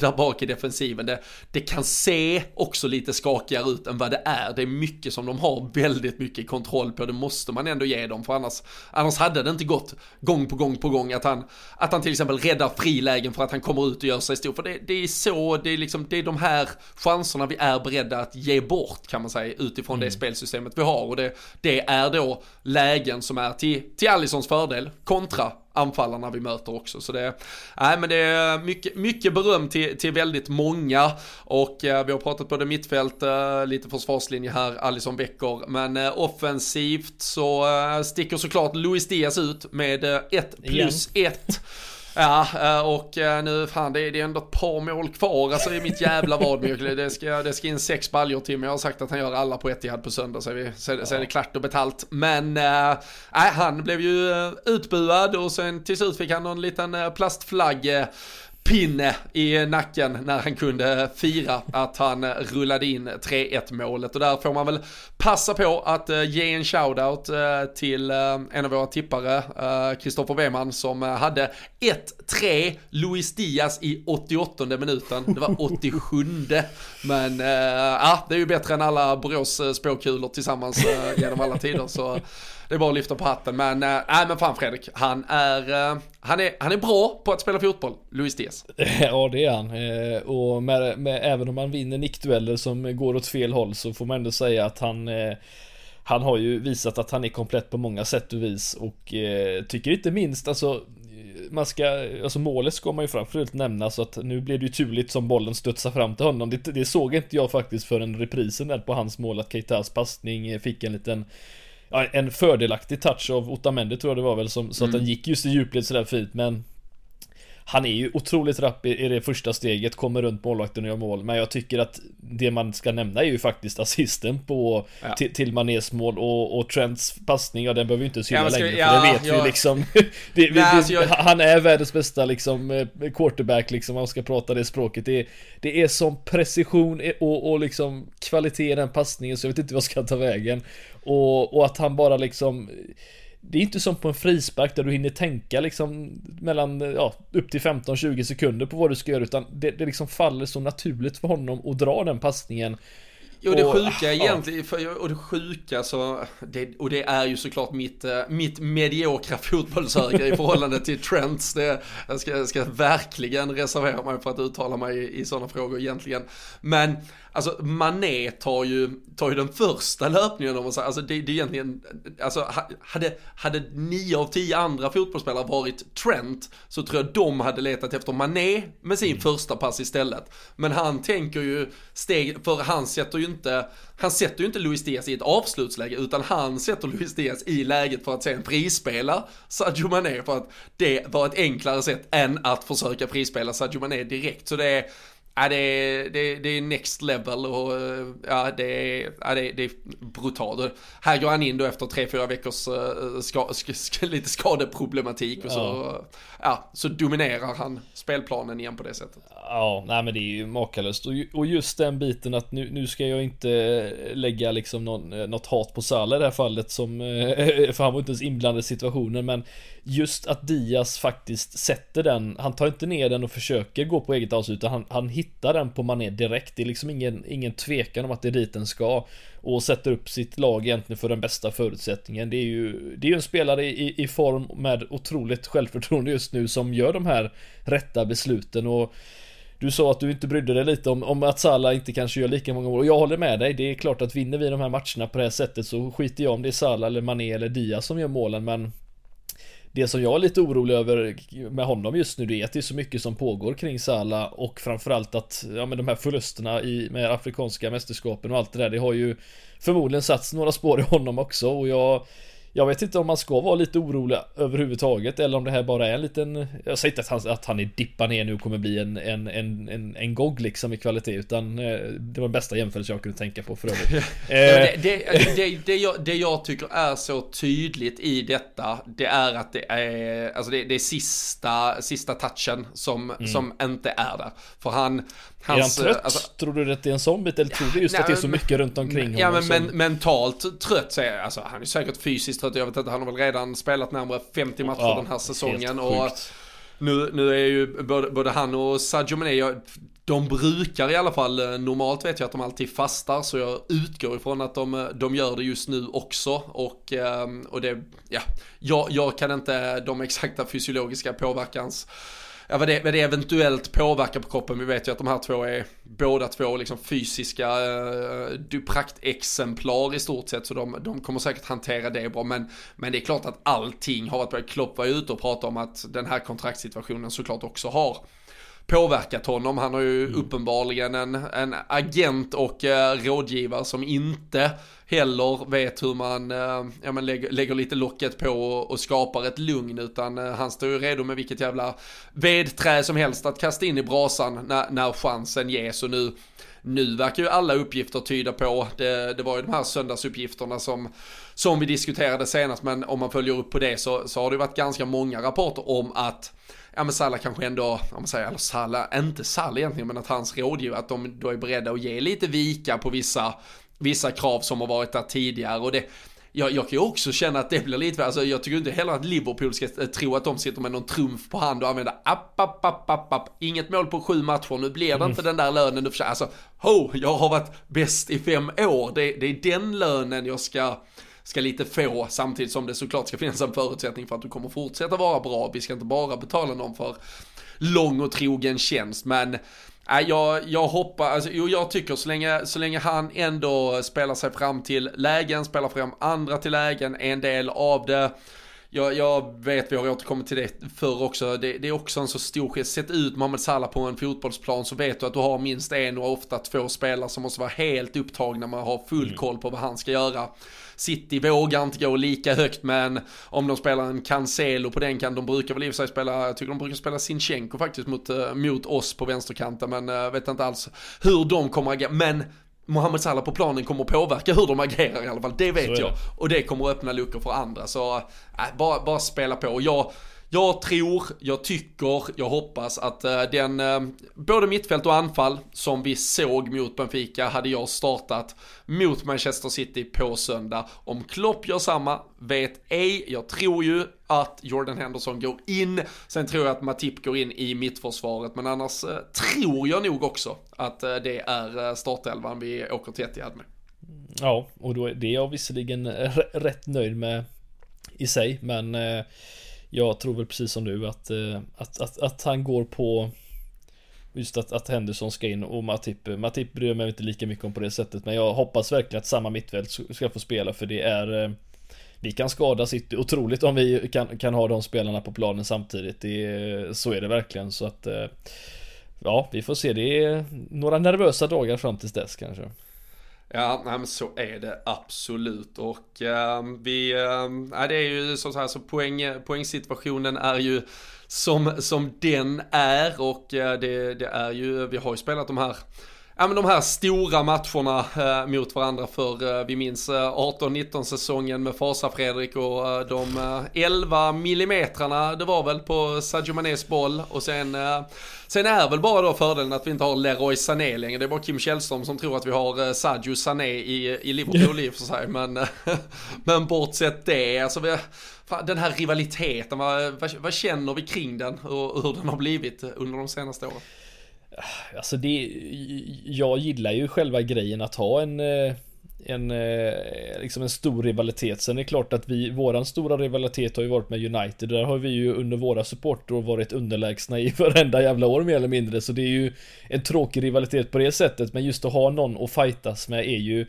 där bak i defensiven. Det, det kan se också lite skakigare ut än vad det är. Det är mycket som de har väldigt mycket kontroll på. Det måste man ändå ge dem för annars, annars hade det inte gått gång på gång på gång att han, att han till exempel räddar frilägen för att han kommer ut och gör sig stor. För det, det är så, det är liksom, det är de här chanserna vi är beredda att ge bort kan man säga utifrån mm. det spelsystemet vi har. Och det, det är då lägen som är till, till Allisons fördel kontra kontra anfallarna vi möter också. Så det, nej, men det är mycket, mycket beröm till, till väldigt många och eh, vi har pratat både mittfält, eh, lite försvarslinje här, Alison Becker, men eh, offensivt så eh, sticker såklart Luis Diaz ut med 1 eh, plus 1. Ja, eh, och eh, nu, fan det är, det är ändå ett par mål kvar alltså i mitt jävla vadmjölk. Det ska, det ska in sex baljor till, men jag har sagt att han gör alla på Etihad på söndag, så är, vi, så, ja. så är det klart och betalt. Men, äh, han blev ju utbuad och sen till slut fick han någon liten plastflagg pinne i nacken när han kunde fira att han rullade in 3-1 målet och där får man väl passa på att eh, ge en shoutout eh, till eh, en av våra tippare, Kristoffer Weman som hade 1-3 Luis Diaz i 88 minuten. Det var 87 men ja, det är ju bättre än alla Borås spåkulor tillsammans genom alla tider. Så det är bara att lyfta på hatten. Men eh, nej äh, men fan Fredrik, han är, eh, han är, han är bra på att spela fotboll, Luis Diaz. Ja det är han. Eh, och med, med, även om han vinner nickdueller som går åt fel håll så får man ändå säga att han han har ju visat att han är komplett på många sätt och vis och tycker inte minst alltså man ska, alltså målet ska man ju framförallt nämna så att nu blev det ju turligt som bollen studsar fram till honom. Det, det såg inte jag faktiskt förrän reprisen där på hans mål att Keitas passning fick en liten en fördelaktig touch av Otamendi tror jag det var väl som, så mm. att den gick just i djupled sådär fint men han är ju otroligt rapp i, det första steget, kommer runt målvakten och gör mål. Men jag tycker att det man ska nämna är ju faktiskt assisten på ja. till, till Manés mål och, och Trents passning, ja den behöver vi inte syna ja, längre. Ja, för det vet ja. vi liksom. det, Nej, alltså jag... Han är världens bästa liksom eh, quarterback liksom, om man ska prata det språket. Det, det är som precision och, och liksom kvalitet i den passningen så jag vet inte vad jag ska ta vägen. Och, och att han bara liksom det är inte som på en frispark där du hinner tänka liksom mellan, ja, upp till 15-20 sekunder på vad du ska göra utan det, det liksom faller så naturligt för honom att dra den passningen. Jo det sjuka egentligen, för, och det sjuka så, det, och det är ju såklart mitt, eh, mitt mediokra fotbollsöga i förhållande till Trents. Det, jag, ska, ska verkligen reservera mig för att uttala mig i, i sådana frågor egentligen. Men Alltså Mané tar ju, tar ju den första löpningen om man säger, alltså det, det är egentligen, alltså hade, hade nio av tio andra fotbollsspelare varit Trent så tror jag de hade letat efter Mané med sin mm. första pass istället. Men han tänker ju steg, för han sätter ju inte, han sätter ju inte Luis Diaz i ett avslutsläge utan han sätter Luis Diaz i läget för att sen prispela Sadio Mané för att det var ett enklare sätt än att försöka frispela Sadio Mané direkt. Så det är Ja, det är, det, det är next level och ja, det är, ja, det, det är brutalt. Här går han in då efter tre, fyra veckors uh, ska, ska, ska, lite skadeproblematik och så, ja. ja, så dominerar han spelplanen igen på det sättet. Ja, nej men det är ju makalöst. Och, just den biten att nu, nu ska jag inte lägga liksom någon, eh, något hat på Salah i det här fallet som, eh, för han var inte ens inblandad i situationen, men just att Diaz faktiskt sätter den, han tar inte ner den och försöker gå på eget avslut, utan han, han hittar den på Mané direkt. Det är liksom ingen, ingen tvekan om att det är dit den ska. Och sätter upp sitt lag egentligen för den bästa förutsättningen. Det är ju, det är ju en spelare i, i form med otroligt självförtroende just nu som gör de här rätta besluten och du sa att du inte brydde dig lite om, om att Salah inte kanske gör lika många mål och jag håller med dig. Det är klart att vinner vi de här matcherna på det här sättet så skiter jag om det är Salah eller Mané eller Diaz som gör målen men det som jag är lite orolig över med honom just nu det är att det är så mycket som pågår kring Salah och framförallt att ja men de här förlusterna i med afrikanska mästerskapen och allt det där det har ju förmodligen satt några spår i honom också och jag jag vet inte om man ska vara lite orolig överhuvudtaget eller om det här bara är en liten Jag säger inte att han, att han är dippar ner nu och kommer bli en, en, en, en, en GOG liksom i kvalitet utan eh, Det var den bästa jämförelse jag kunde tänka på för övrigt ja, det, det, det, det, jag, det jag tycker är så tydligt i detta Det är att det är Alltså det, det är sista, sista touchen som, mm. som inte är där För han Hans, är han trött? Alltså, tror du att det är en bit? Eller tror du just nej, att det är så mycket runt omkring honom? Ja men, men mentalt trött så är alltså han är säkert fysiskt trött. Jag vet inte, han har väl redan spelat närmare 50 matcher ja, den här säsongen. Och nu, nu är ju både, både han och Sadio Mané, de brukar i alla fall, eh, normalt vet jag att de alltid fastar så jag utgår ifrån att de, eh, de gör det just nu också. Och, ehm, och det, ja, jag, jag kan inte de exakta fysiologiska påverkans ja, vad, det, vad det eventuellt påverkar på kroppen. Vi vet ju att de här två är båda två liksom fysiska eh, dupraktexemplar i stort sett. Så de, de kommer säkert hantera det bra. Men, men det är klart att allting har varit på Klopp var ute och pratade om att den här kontraktssituationen såklart också har påverkat honom. Han har ju mm. uppenbarligen en, en agent och eh, rådgivare som inte heller vet hur man eh, ja, men lägger, lägger lite locket på och, och skapar ett lugn utan eh, han står ju redo med vilket jävla vedträ som helst att kasta in i brasan när, när chansen ges och nu nu verkar ju alla uppgifter tyda på, det, det var ju de här söndagsuppgifterna som, som vi diskuterade senast, men om man följer upp på det så, så har det varit ganska många rapporter om att ja men Salah kanske ändå, om man säger, eller Salah, inte Salah egentligen, men att hans rådgivare, att de då är beredda att ge lite vika på vissa, vissa krav som har varit där tidigare. Och det, jag, jag kan ju också känna att det blir lite, alltså jag tycker inte heller att Liverpool ska tro att de sitter med någon trumf på hand och använder app, app, app, app, app, inget mål på sju matcher, nu blir det mm. inte den där lönen du försöker, alltså, ho, jag har varit bäst i fem år, det, det är den lönen jag ska, ska lite få samtidigt som det såklart ska finnas en förutsättning för att du kommer fortsätta vara bra. Vi ska inte bara betala någon för lång och trogen tjänst men Nej, jag, jag hoppas, alltså, jo, jag tycker så länge, så länge han ändå spelar sig fram till lägen, spelar fram andra till lägen, en del av det. Jag, jag vet, vi har återkommit till det förr också, det, det är också en så stor gest. Sätt ut Mohamed Salah på en fotbollsplan så vet du att du har minst en och ofta två spelare som måste vara helt upptagna med att ha full mm. koll på vad han ska göra. City vågar inte gå lika högt men om de spelar en Cancelo på den kan de brukar väl i och för sig spela, jag tycker de brukar spela Sinchenko faktiskt mot, uh, mot oss på vänsterkanten men uh, vet inte alls hur de kommer agera. Men Mohamed Salah på planen kommer påverka hur de agerar i alla fall, det vet jag. Och det kommer att öppna luckor för andra så äh, bara, bara spela på. Och jag jag tror, jag tycker, jag hoppas att eh, den, eh, både mittfält och anfall som vi såg mot Benfica hade jag startat mot Manchester City på söndag. Om Klopp gör samma, vet ej. Jag tror ju att Jordan Henderson går in. Sen tror jag att Matip går in i mittförsvaret. Men annars eh, tror jag nog också att det är startelvan vi åker till Etihad med. Ja, och då är det jag visserligen rätt nöjd med i sig, men jag tror väl precis som du att, eh, att, att, att han går på Just att, att Henderson ska in och Matip Matip bryr mig inte lika mycket om på det sättet Men jag hoppas verkligen att samma mittfält ska få spela för det är eh, Vi kan skada City otroligt om vi kan, kan ha de spelarna på planen samtidigt. Det, Så är det verkligen så att eh, Ja vi får se. Det är några nervösa dagar fram tills dess kanske. Ja, nej, men så är det absolut. Och äh, vi, äh, det är ju så här så poäng, poängsituationen är ju som, som den är. Och äh, det, det är ju, vi har ju spelat de här ja, men de här stora matcherna eh, mot varandra för eh, vi minns eh, 18-19 säsongen med Fasa Fredrik och eh, de eh, 11 millimetrarna det var väl på Sadio Manés boll och sen eh, Sen är väl bara då fördelen att vi inte har Leroy Sané längre. Det är bara Kim Källström som tror att vi har eh, Sadio Sané i, i Liverpool i och för sig. Men, eh, men bortsett det, alltså vi, den här rivaliteten, vad, vad, vad, känner vi kring den och hur den har blivit under de senaste åren? Alltså det, jag gillar ju själva grejen att ha en eh, en, eh, liksom en stor rivalitet. Sen är det klart att vi, våran stora rivalitet har ju varit med United. Där har vi ju under våra supportrar varit underlägsna i varenda jävla år mer eller mindre. Så det är ju en tråkig rivalitet på det sättet. Men just att ha någon att fightas med är ju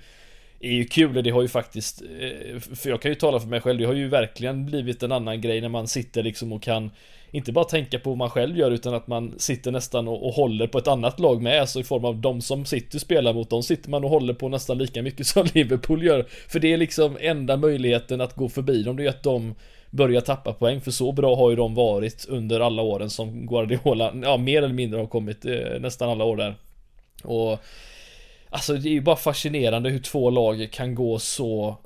är ju kul och det har ju faktiskt eh, För jag kan ju tala för mig själv Det har ju verkligen blivit en annan grej när man sitter liksom och kan inte bara tänka på vad man själv gör utan att man sitter nästan och, och håller på ett annat lag med, alltså i form av de som City spelar mot, de sitter man och håller på nästan lika mycket som Liverpool gör. För det är liksom enda möjligheten att gå förbi dem, det är att de börjar tappa poäng, för så bra har ju de varit under alla åren som Guardiola, ja mer eller mindre har kommit eh, nästan alla år där. Och Alltså det är ju bara fascinerande hur två lag kan gå så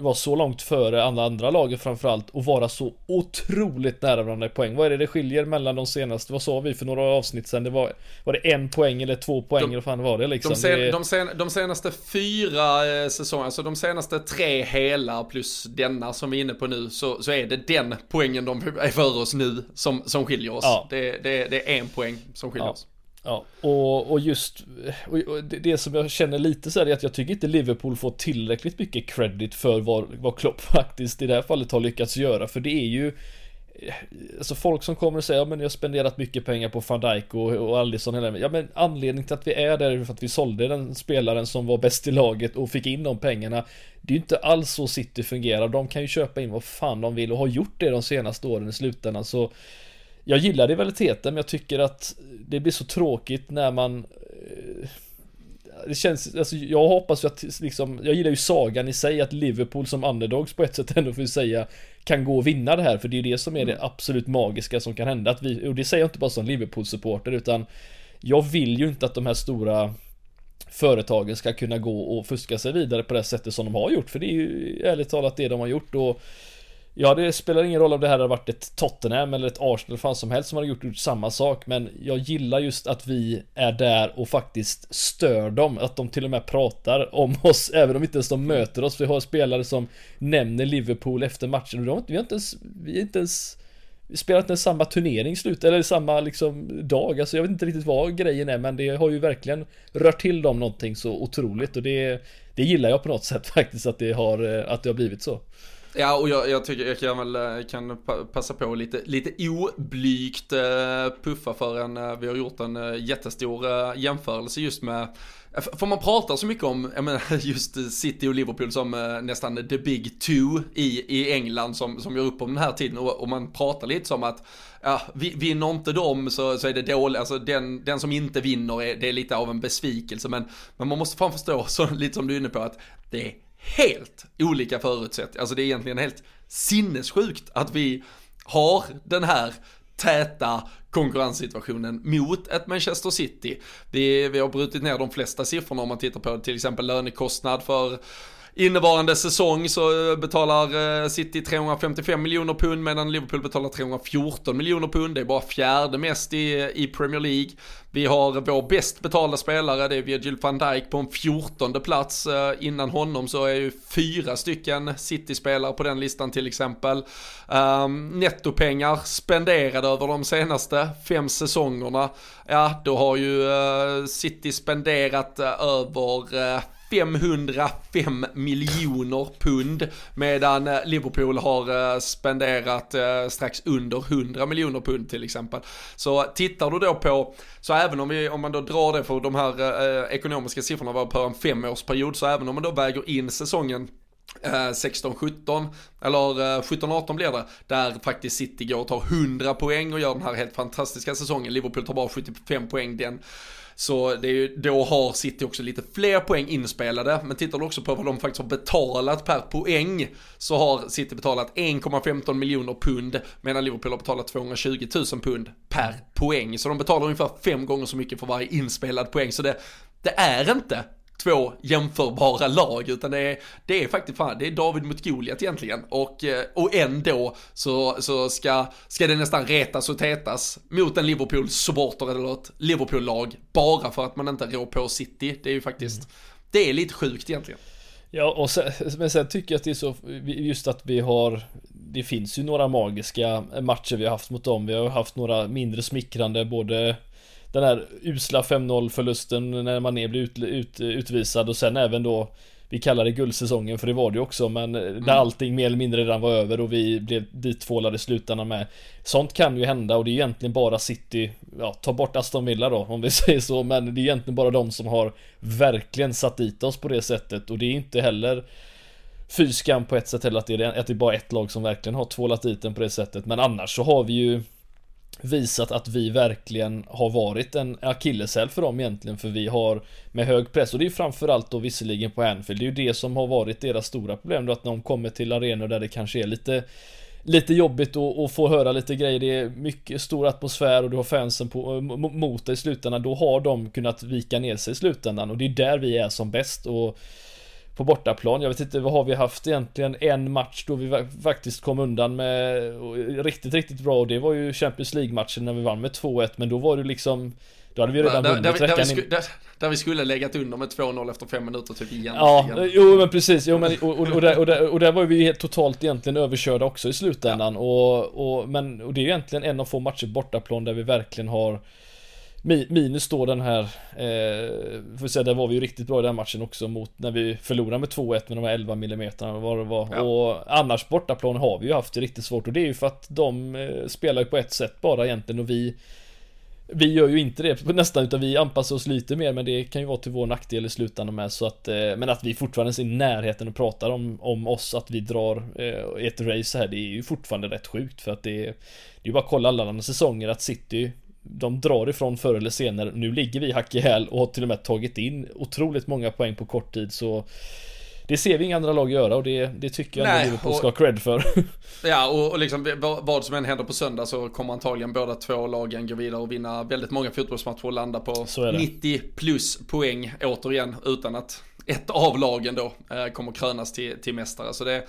vara så långt före alla andra lagen framförallt och vara så otroligt nära varandra i poäng. Vad är det det skiljer mellan de senaste, vad sa vi för några avsnitt sen? Det var, var det en poäng eller två poäng eller vad fan var det liksom? De, sen, det... de, sen, de senaste fyra eh, säsongerna, alltså de senaste tre hela plus denna som vi är inne på nu, så, så är det den poängen de är för oss nu som, som skiljer oss. Ja. Det, det, det är en poäng som skiljer ja. oss. Ja, och, och just och det, det, som jag känner lite så här är att jag tycker inte Liverpool får tillräckligt mycket credit för vad, vad Klopp faktiskt i det här fallet har lyckats göra. För det är ju eh, Alltså folk som kommer och säger ja men jag har spenderat mycket pengar på van Dijk och, och Alisson hela Ja men anledningen till att vi är där är för att vi sålde den spelaren som var bäst i laget och fick in de pengarna Det är ju inte alls så City fungerar. De kan ju köpa in vad fan de vill och har gjort det de senaste åren i slutändan så jag gillar rivaliteten men jag tycker att det blir så tråkigt när man eh, det känns, alltså jag hoppas ju att liksom, jag gillar ju sagan i sig att Liverpool som underdogs på ett sätt ändå får säga kan gå och vinna det här för det är ju det som är det mm. absolut magiska som kan hända att vi, och det säger jag inte bara som Liverpool-supporter utan jag vill ju inte att de här stora företagen ska kunna gå och fuska sig vidare på det sättet som de har gjort för det är ju ärligt talat det de har gjort och Ja, det spelar ingen roll om det här hade varit ett Tottenham eller ett Arsenal, fan som helst som hade gjort, gjort samma sak. Men jag gillar just att vi är där och faktiskt stör dem. Att de till och med pratar om oss, även om inte ens de möter oss. Vi har spelare som nämner Liverpool efter matchen. Och vi har inte ens, vi har inte ens vi spelar inte ens samma turnering slut, eller samma liksom dag. Alltså jag vet inte riktigt vad grejen är, men det har ju verkligen rört till dem någonting så otroligt. Och det, det gillar jag på något sätt faktiskt, att det har, eh, att det har blivit så. Ja, och jag, jag, tycker jag kan väl eh, kan passa på lite, lite oblygt eh, puffa för en, eh, vi har gjort en jättestor jämförelse just med för man pratar så mycket om, jag menar, just City och Liverpool som nästan the big two i, i England som, som gör upp om den här tiden. Och, och man pratar lite som att ja, vinner inte de så, så är det dåligt, alltså den, den som inte vinner är, det är lite av en besvikelse. Men, men man måste fan förstå, så, lite som du är inne på, att det är helt olika förutsättningar. Alltså det är egentligen helt sinnessjukt att vi har den här täta konkurrenssituationen mot ett Manchester City. Vi, vi har brutit ner de flesta siffrorna om man tittar på till exempel lönekostnad för Innevarande säsong så eh, betalar eh, City 355 miljoner pund medan Liverpool betalar 314 miljoner pund. Det är bara fjärde mest i, eh, i Premier League. Vi har vår bäst betalda spelare, det är Virgil van Dijk på en 14 plats. Innan honom så är ju fyra stycken City-spelare på den listan till exempel. Um, nettopengar spenderade över de senaste fem säsongerna. Ja, då har ju uh, City spenderat uh, över uh, 505 miljoner pund medan eh, Liverpool har eh, spenderat eh, strax under 100 miljoner pund till exempel. Så tittar du då på, så även om, vi, om man då drar det för de här eh, ekonomiska siffrorna var på en femårsperiod, så även om man då väger in säsongen 16-17 eller 17-18 blir det, där faktiskt City går och tar 100 poäng och gör den här helt fantastiska säsongen. Liverpool tar bara 75 poäng den så det är ju, då har City också lite fler poäng inspelade. Men tittar du också på vad de faktiskt har betalat per poäng så har City betalat 1,15 miljoner pund medan Liverpool har betalat 220 000 pund per poäng. Så de betalar ungefär fem gånger så mycket för varje inspelad poäng. Så det, det är inte två jämförbara lag utan det är, det är faktiskt fan, det är David mot Goliat egentligen och, eh, och ändå så, så ska, ska det nästan retas och tätas mot en Liverpool-supporter eller ett Liverpool-lag bara för att man inte rår på City. Det är ju faktiskt, mm. det är lite sjukt egentligen. Ja, och sen, men sen tycker jag att det är så, just att vi har Det finns ju några magiska matcher vi har haft mot dem. Vi har haft några mindre smickrande både den här usla 5-0 förlusten när man blir ut, ut, utvisad och sen även då vi kallar det guldsäsongen för det var det ju också men mm. när allting mer eller mindre redan var över och vi blev dittvålade i slutändan med Sånt kan ju hända och det är egentligen bara City Ja, ta bort Aston Villa då om vi säger så men det är egentligen bara de som har Verkligen satt dit oss på det sättet och det är inte heller Fy skam på ett sätt heller att det, är, att det är bara ett lag som verkligen har tvålat dit den på det sättet men annars så har vi ju visat att vi verkligen har varit en akilleshäl för dem egentligen för vi har med hög press. Och det är framförallt då visserligen på Anfield. Det är ju det som har varit deras stora problem då att de kommer till arenor där det kanske är lite Lite jobbigt att, få höra lite grejer, det är mycket stor atmosfär och du har fansen på, eh, mot dig i slutändan, då har de kunnat vika ner sig i slutändan och det är där vi är som bäst. Och på bortaplan. Jag vet inte, vad har vi haft egentligen? En match då vi faktiskt kom undan med riktigt, riktigt bra och det var ju Champions League-matchen när vi vann med 2-1 men då var det liksom då hade vi redan där, vunnit där, där, vi, där, där, vi skulle legat under med 2-0 efter 5 minuter typ igen. Ja, jo men precis. Jo, men, och, och, och, där, och, där, och där var vi helt totalt egentligen överkörda också i slutändan. Ja. Och, och, men, och det är egentligen en av få matcher bortaplan där vi verkligen har Minus då den här, eh, får säga, där var vi ju riktigt bra i den matchen också mot när vi förlorade med 2-1 med de här 11 mm vad det var. Ja. Och annars bortaplan har vi ju haft det riktigt svårt och det är ju för att de eh, spelar på ett sätt bara egentligen och vi vi gör ju inte det nästan utan vi anpassar oss lite mer men det kan ju vara till vår nackdel i slutändan med så att eh, Men att vi fortfarande är i närheten och pratar om, om oss att vi drar eh, ett race här det är ju fortfarande rätt sjukt för att det Det är ju bara att kolla alla andra säsonger att City de drar ifrån förr eller senare. Nu ligger vi hack i häl och har till och med tagit in otroligt många poäng på kort tid så det ser vi inga andra lag göra och det, det tycker jag att Liverpool ska ha cred för. Ja, och, och liksom vad som än händer på söndag så kommer antagligen båda två lagen gå vidare och vinna väldigt många fotbollsmatcher och landa på 90 plus poäng återigen utan att ett av lagen då eh, kommer krönas till, till mästare. Så det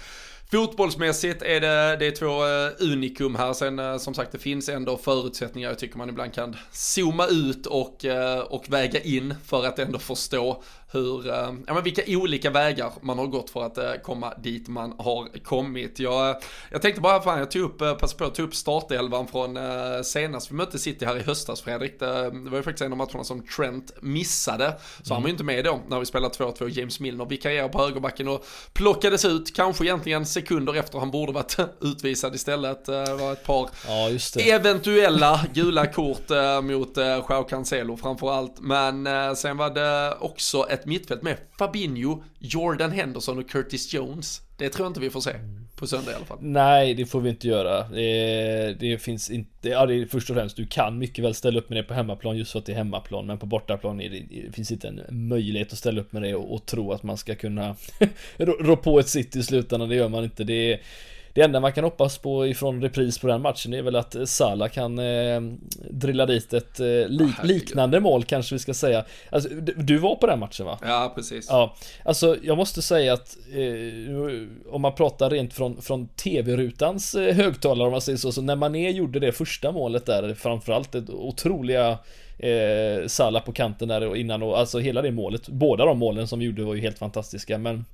Fotbollsmässigt är det, det är två eh, unikum här. Sen eh, som sagt det finns ändå förutsättningar jag tycker man ibland kan zooma ut och, eh, och väga in för att ändå förstå hur, eh, ja men vilka olika vägar man har gått för att eh, komma dit man har kommit. Jag, jag tänkte bara, fan jag tog upp, eh, passa på att ta upp startelvan från senast vi mötte City här i höstas Fredrik. Det, det var ju faktiskt en av matcherna som Trent missade. Så mm. han var ju inte med då när vi spelade 2-2 James Milner vikarierade på högerbacken och plockades ut, kanske egentligen sekunder efter han borde varit utvisad istället. Det var ett par ja, eventuella gula kort mot Joao Cancelo framförallt. Men sen var det också ett ett mittfält med Fabinho, Jordan Henderson och Curtis Jones. Det tror jag inte vi får se på söndag i alla fall. Nej, det får vi inte göra. Det, det finns inte, ja det är först och främst, du kan mycket väl ställa upp med det på hemmaplan just för att det är hemmaplan, men på bortaplan är det, det finns inte en möjlighet att ställa upp med det och, och tro att man ska kunna rå på ett sitt i slutändan, det gör man inte. Det är det enda man kan hoppas på ifrån repris på den matchen är väl att Salah kan eh, drilla dit ett eh, li liknande mål kanske vi ska säga. Alltså, du, du var på den matchen va? Ja, precis. Ja, alltså jag måste säga att eh, om man pratar rent från, från tv-rutans eh, högtalare om man säger så, så när Mané gjorde det första målet där, framförallt det otroliga eh, Salah på kanten där innan och alltså hela det målet, båda de målen som vi gjorde var ju helt fantastiska men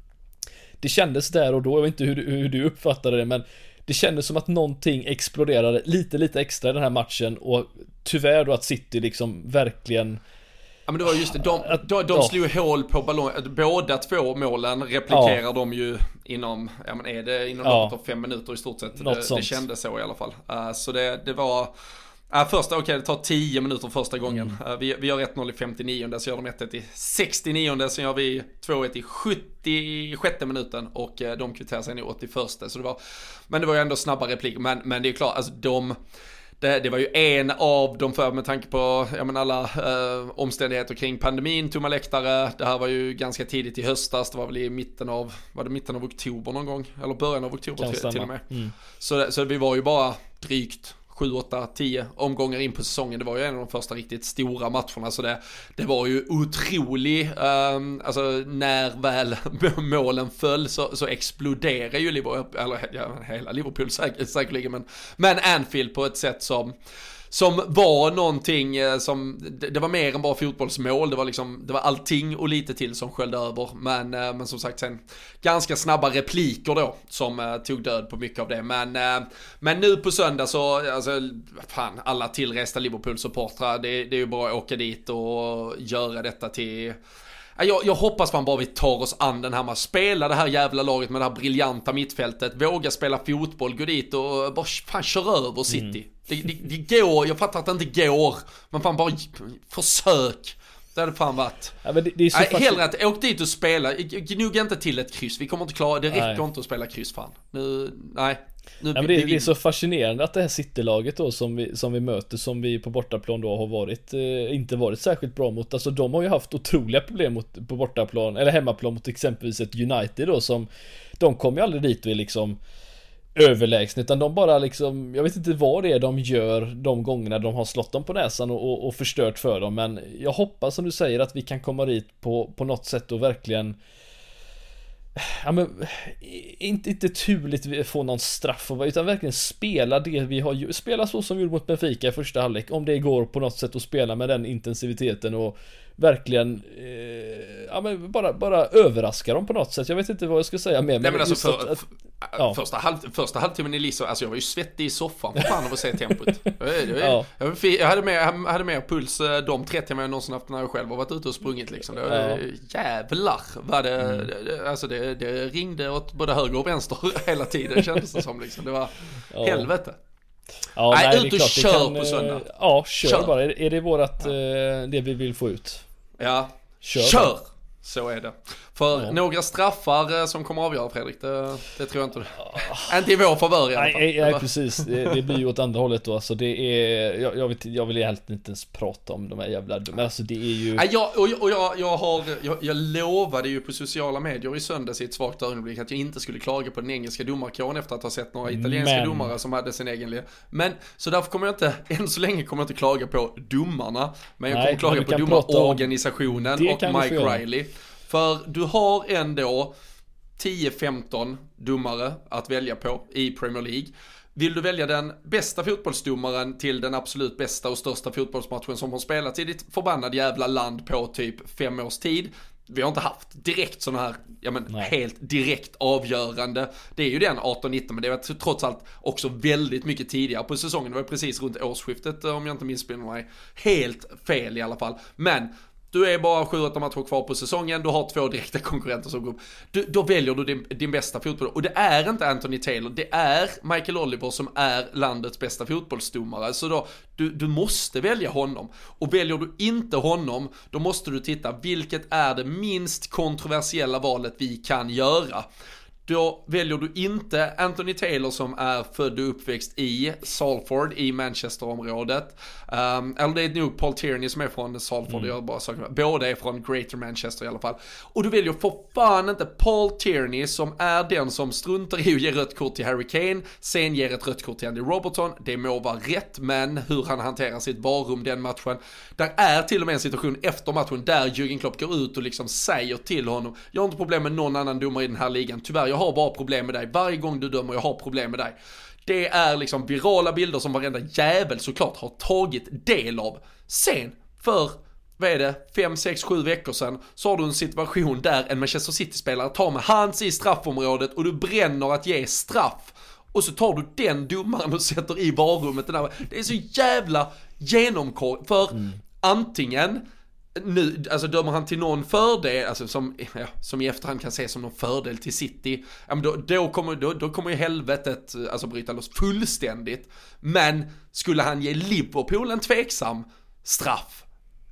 det kändes där och då, jag vet inte hur, hur du uppfattade det men det kändes som att någonting exploderade lite, lite extra i den här matchen och tyvärr då att City liksom verkligen Ja men det var just det, de, de, de slog hål på ballongen, båda två målen replikerar ja. de ju inom, ja men är det inom ja. loppet av fem minuter i stort sett. Det, det kändes så i alla fall. Uh, så det, det var, uh, första, okej okay, det tar 10 minuter första gången. Mm. Uh, vi, vi gör 1-0 i 59 så gör de 1-1 i 69 sen gör vi 2-1 i 76 minuten och uh, de kvitterar sen i 81 så det var, men det var ju ändå snabba repliker, men, men det är klart, alltså de det, det, var ju en av de för med tanke på ja, men alla eh, omständigheter kring pandemin, tomma läktare. Det här var ju ganska tidigt i höstas, det var väl i mitten av, var det mitten av oktober någon gång? Eller början av oktober till, till, och med. Mm. Så, så vi var ju bara drygt 7, 8, 10 omgångar in på säsongen. Det var ju en av de första riktigt stora matcherna. Så det, det var ju otrolig, um, alltså när väl målen föll så, så exploderade ju Liverpool, eller ja, hela Liverpool säkerligen, men, men Anfield på ett sätt som som var någonting eh, som, det, var mer än bara fotbollsmål, det var liksom, det var allting och lite till som sköljde över. Men, eh, men som sagt sen, ganska snabba repliker då som eh, tog död på mycket av det. Men, men nu på söndag så, alltså, fan, alla tillresta Liverpool-supportrar, det, det är ju bara att åka dit och göra detta till jag, jag hoppas fan bara vi tar oss an den här med att spela det här jävla laget med det här briljanta mittfältet, våga spela fotboll, gå dit och bara fan kör över City. Mm. Det, det, det, går, jag fattar att det inte går, men fan bara försök. Det hade fan varit. Ja, det, det nej, hellre att åk dit och spela, gnugga inte till ett kryss, vi kommer inte klara, det räcker nej. inte att spela kryss fan. Nu, nej. Nu, men det, det, är så fascinerande att det här City-laget då som vi, som vi möter, som vi på bortaplan då har varit, eh, inte varit särskilt bra mot. Alltså de har ju haft otroliga problem mot, på bortaplan, eller hemmaplan mot exempelvis ett United då som, de kommer ju aldrig dit är liksom överlägsna utan de bara liksom, jag vet inte vad det är de gör de gångerna de har slått dem på näsan och, och, och förstört för dem men jag hoppas som du säger att vi kan komma dit på, på något sätt och verkligen Ja men inte, inte turligt få någon straff utan verkligen spela det vi har gjort. Spela så som vi gjorde mot Benfica i första halvlek. Om det går på något sätt att spela med den intensiviteten och verkligen eh, ja, men bara, bara överraska dem på något sätt. Jag vet inte vad jag ska säga mer. Nej men alltså för, att, ja. första, halv, första halvtimmen i Liso, alltså jag var ju svettig i soffan för fan av att se tempot. ja. jag, jag, hade mer, jag hade mer puls eh, de 30 jag någonsin haft när jag själv har varit ute och sprungit liksom. Det ja. Jävlar vad det, mm. alltså det, det ringde åt både höger och vänster hela tiden kändes det som liksom. Det var ja. helvete. Ja, nej, nej ut och kör kan, på söndag. Ja, kör, kör. bara. Är det vårat, ja. Eh, det vi vill få ut? Ja, kör! kör. Så är det. För ja. några straffar eh, som kommer avgöra Fredrik, det, det tror jag inte. Oh. Inte i vår favör i alla fall. Nej, nej precis. Det, det, blir ju åt andra hållet då. Alltså det är, jag, jag, vet, jag vill helt inte ens prata om de här jävla, men alltså det är ju. Nej, jag, och, och jag, jag har, jag, jag lovade ju på sociala medier i söndags i ett svagt ögonblick att jag inte skulle klaga på den engelska domarkåren efter att ha sett några italienska men... domare som hade sin egen Men, så därför kommer jag inte, än så länge kommer jag inte klaga på domarna. Men jag kommer klaga på domarorganisationen och Mike Riley. För du har ändå 10-15 domare att välja på i Premier League. Vill du välja den bästa fotbollsdomaren till den absolut bästa och största fotbollsmatchen som har spelats i ditt förbannade jävla land på typ fem års tid. Vi har inte haft direkt sådana här, ja men Nej. helt direkt avgörande. Det är ju den 18-19 men det var trots allt också väldigt mycket tidigare på säsongen. Det var precis runt årsskiftet om jag inte missminner mig. Helt fel i alla fall. Men du är bara 7-8 matcher kvar på säsongen, du har två direkta konkurrenter som går du, Då väljer du din, din bästa fotboll. Och det är inte Anthony Taylor, det är Michael Oliver som är landets bästa fotbollsdomare. Så då, du, du måste välja honom. Och väljer du inte honom, då måste du titta, vilket är det minst kontroversiella valet vi kan göra? Då väljer du inte Anthony Taylor som är född och uppväxt i Salford i Manchesterområdet. Um, eller det är nog Paul Tierney som är från Salford, mm. jag bara saker. Båda är från Greater Manchester i alla fall. Och du väljer för fan inte Paul Tierney som är den som struntar i att ge rött kort till Harry Kane, sen ger ett rött kort till Andy Robertson. Det må vara rätt, men hur han hanterar sitt varum den matchen. Där är till och med en situation efter matchen där Jürgen Klopp går ut och liksom säger till honom, jag har inte problem med någon annan domare i den här ligan, tyvärr jag har bara problem med dig. Varje gång du dömer, jag har problem med dig. Det är liksom virala bilder som varenda jävel såklart har tagit del av. Sen, för vad är det, 5, 6, 7 veckor sedan så har du en situation där en Manchester City-spelare tar med hands i straffområdet och du bränner att ge straff. Och så tar du den domaren och sätter i varummet. Det är så jävla genomkorkat. För mm. antingen nu, alltså dömer han till någon fördel, alltså som, ja, som i efterhand kan ses som någon fördel till City, ja, men då, då, kommer, då, då kommer ju helvetet alltså bryta loss fullständigt. Men skulle han ge Liverpool en tveksam straff,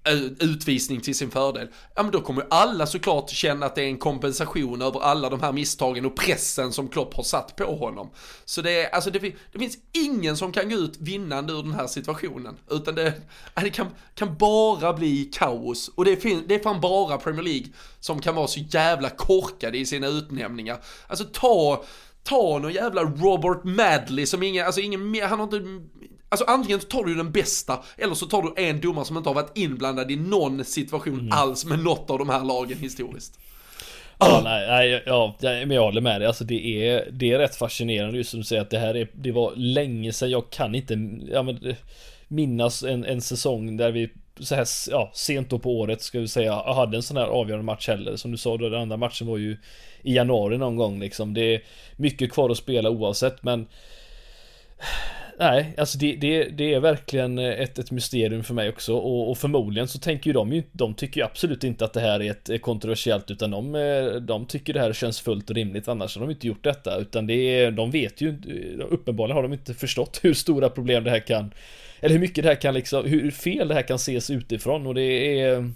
Eh, utvisning till sin fördel, ja men då kommer alla såklart känna att det är en kompensation över alla de här misstagen och pressen som Klopp har satt på honom. Så det är, alltså det, det finns ingen som kan gå ut vinnande ur den här situationen, utan det, det kan, kan bara bli kaos. Och det, fin, det är fan bara Premier League som kan vara så jävla korkade i sina utnämningar. Alltså ta, ta någon jävla Robert Madley som ingen, alltså ingen han har inte Alltså antingen tar du den bästa, eller så tar du en domare som inte har varit inblandad i någon situation mm. alls med något av de här lagen historiskt. Ja, nej, nej, ja, men jag håller med dig. Alltså det är, det är rätt fascinerande just som du säger att det här är, det var länge sedan, jag kan inte ja, men, minnas en, en säsong där vi så här, ja, sent då på året ska vi säga, hade en sån här avgörande match heller. Som du sa, då, den andra matchen var ju i januari någon gång liksom. Det är mycket kvar att spela oavsett, men Nej, alltså det, det, det är verkligen eh, ett, ett mysterium för mig också. Och, och förmodligen så tänker ju de ju De tycker ju absolut inte att det här är ett eh, kontroversiellt utan de, eh, de tycker det här känns fullt rimligt annars har de inte gjort detta. Utan det är, de vet ju Uppenbarligen har de inte förstått hur stora problem det här kan Eller hur mycket det här kan liksom, hur fel det här kan ses utifrån. Och det är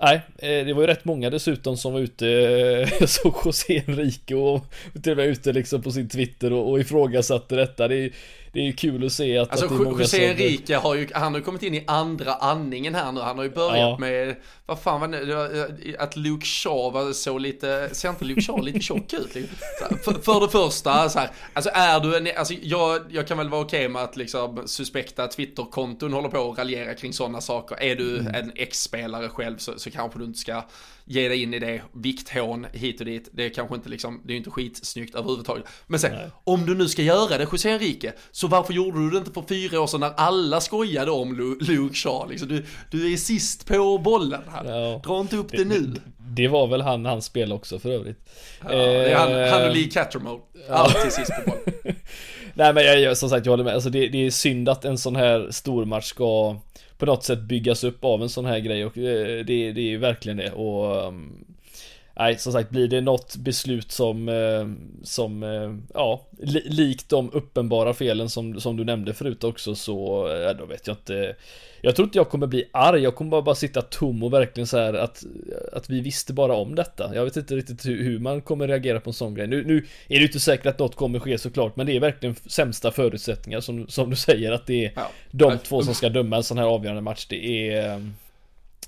Nej, eh, det var ju rätt många dessutom som var ute, eh, jag såg José Enrique och till och med ute liksom på sin Twitter och, och ifrågasatte detta. Det är, det är ju kul att se att, alltså, att det är många José. Enrique har ju, han har ju kommit in i andra andningen här nu. Han har ju börjat ja. med, vad fan var det, att Luke Shaw var så lite, ser inte Luke Shaw lite tjock ut? Liksom? För, för, det första, så här, alltså är du en, alltså jag, jag kan väl vara okej okay med att liksom suspekta Twitterkonton håller på att raljera kring sådana saker. Är du mm. en ex-spelare själv så, så kanske du inte ska ge dig in i det, vikthån hit och dit. Det är kanske inte liksom, det är inte skitsnyggt överhuvudtaget. Men sen, Nej. om du nu ska göra det, José Enrique, så varför gjorde du det inte för fyra år sedan när alla skojade om Luke Shaw? Liksom, du, du är sist på bollen här. Ja. Dra inte upp det, det nu. Det var väl han han spelade också för övrigt. Ja, det är han, han och Lee Cattermole. Alltid sist på bollen. Nej men jag, som sagt jag håller med. Alltså det, det är synd att en sån här stormatch ska på något sätt byggas upp av en sån här grej och eh, det, det är verkligen det och um, Nej, som sagt, blir det något beslut som, eh, som eh, ja, likt de uppenbara felen som, som du nämnde förut också så, ja, då vet jag inte. Jag tror inte jag kommer bli arg, jag kommer bara, bara sitta tom och verkligen så här att, att vi visste bara om detta. Jag vet inte riktigt hur, hur man kommer reagera på en sån grej. Nu, nu är det inte säkert att något kommer ske såklart, men det är verkligen sämsta förutsättningar som, som du säger att det är ja. de två som ska döma en sån här avgörande match. Det är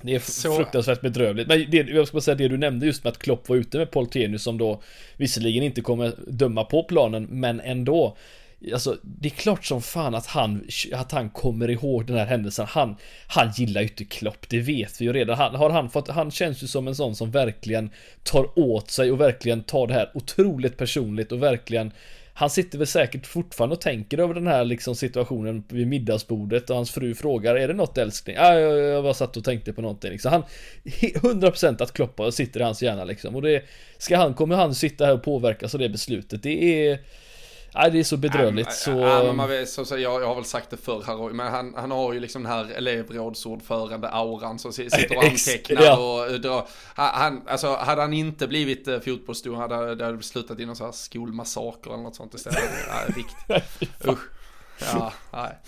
det är så... fruktansvärt bedrövligt. Men det, jag ska bara säga det du nämnde just med att Klopp var ute med Paul Tenius som då visserligen inte kommer döma på planen, men ändå. Alltså, det är klart som fan att han, att han kommer ihåg den här händelsen. Han, han gillar ju inte Klopp, det vet vi ju redan. Han, har han, fått, han känns ju som en sån som verkligen tar åt sig och verkligen tar det här otroligt personligt och verkligen han sitter väl säkert fortfarande och tänker över den här liksom situationen vid middagsbordet och hans fru frågar Är det något älskling? Ja, jag, jag bara satt och tänkte på någonting liksom. Han 100% att kloppa sitter i hans hjärna liksom och det Ska han, kommer han sitta här och påverkas av det beslutet? Det är Nej det är så bedrövligt så... Ja, man vet, så, så jag, jag har väl sagt det förr här men han, han har ju liksom den här elevrådsordförande auran som sitter och antecknar ja. och drar. Han, alltså hade han inte blivit uh, fotbollsdomare hade det hade slutat i någon sån här skolmassaker eller något sånt istället. ja, riktigt. Usch. Ja, nej.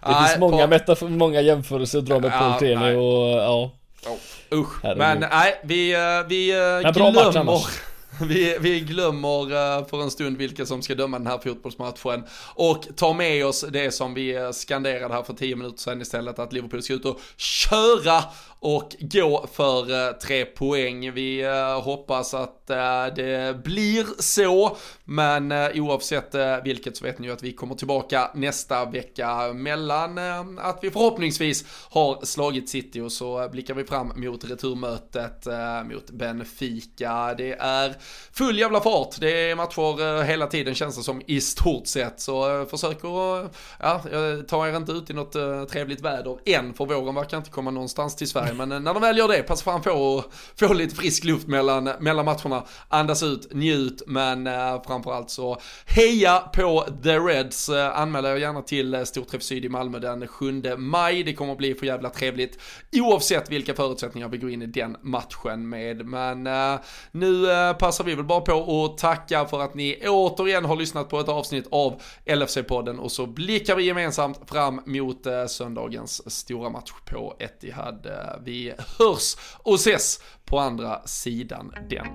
Det nej, finns många, på... metafor, många jämförelser att dra med Paul Tene och ja. Oh, usch, men nej, vi, eh, vi eh, Men glömmer. Vi, vi glömmer eh, för en stund vilka som ska döma den här fotbollsmatchen. Och tar med oss det som vi eh, skanderade här för tio minuter sedan istället, att Liverpool ska ut och köra och gå för eh, tre poäng. Vi eh, hoppas att eh, det blir så, men oavsett vilket så vet ni ju att vi kommer tillbaka nästa vecka mellan att vi förhoppningsvis har slagit City och så blickar vi fram mot returmötet mot Benfica. Det är full jävla fart. Det är matcher hela tiden känns det som i stort sett. Så försök att, ja, ta er inte ut i något trevligt väder än för våren verkar inte komma någonstans till Sverige. Men när de väl gör det, passa fram på få lite frisk luft mellan, mellan matcherna. Andas ut, njut, men eh, framförallt så heja på The Reds. Eh, Anmäl er gärna till eh, Storträff Syd i Malmö den 7 maj. Det kommer att bli för jävla trevligt oavsett vilka förutsättningar vi går in i den matchen med. Men nu passar vi väl bara på att tacka för att ni återigen har lyssnat på ett avsnitt av LFC-podden och så blickar vi gemensamt fram mot söndagens stora match på Etihad. Vi hörs och ses på andra sidan den.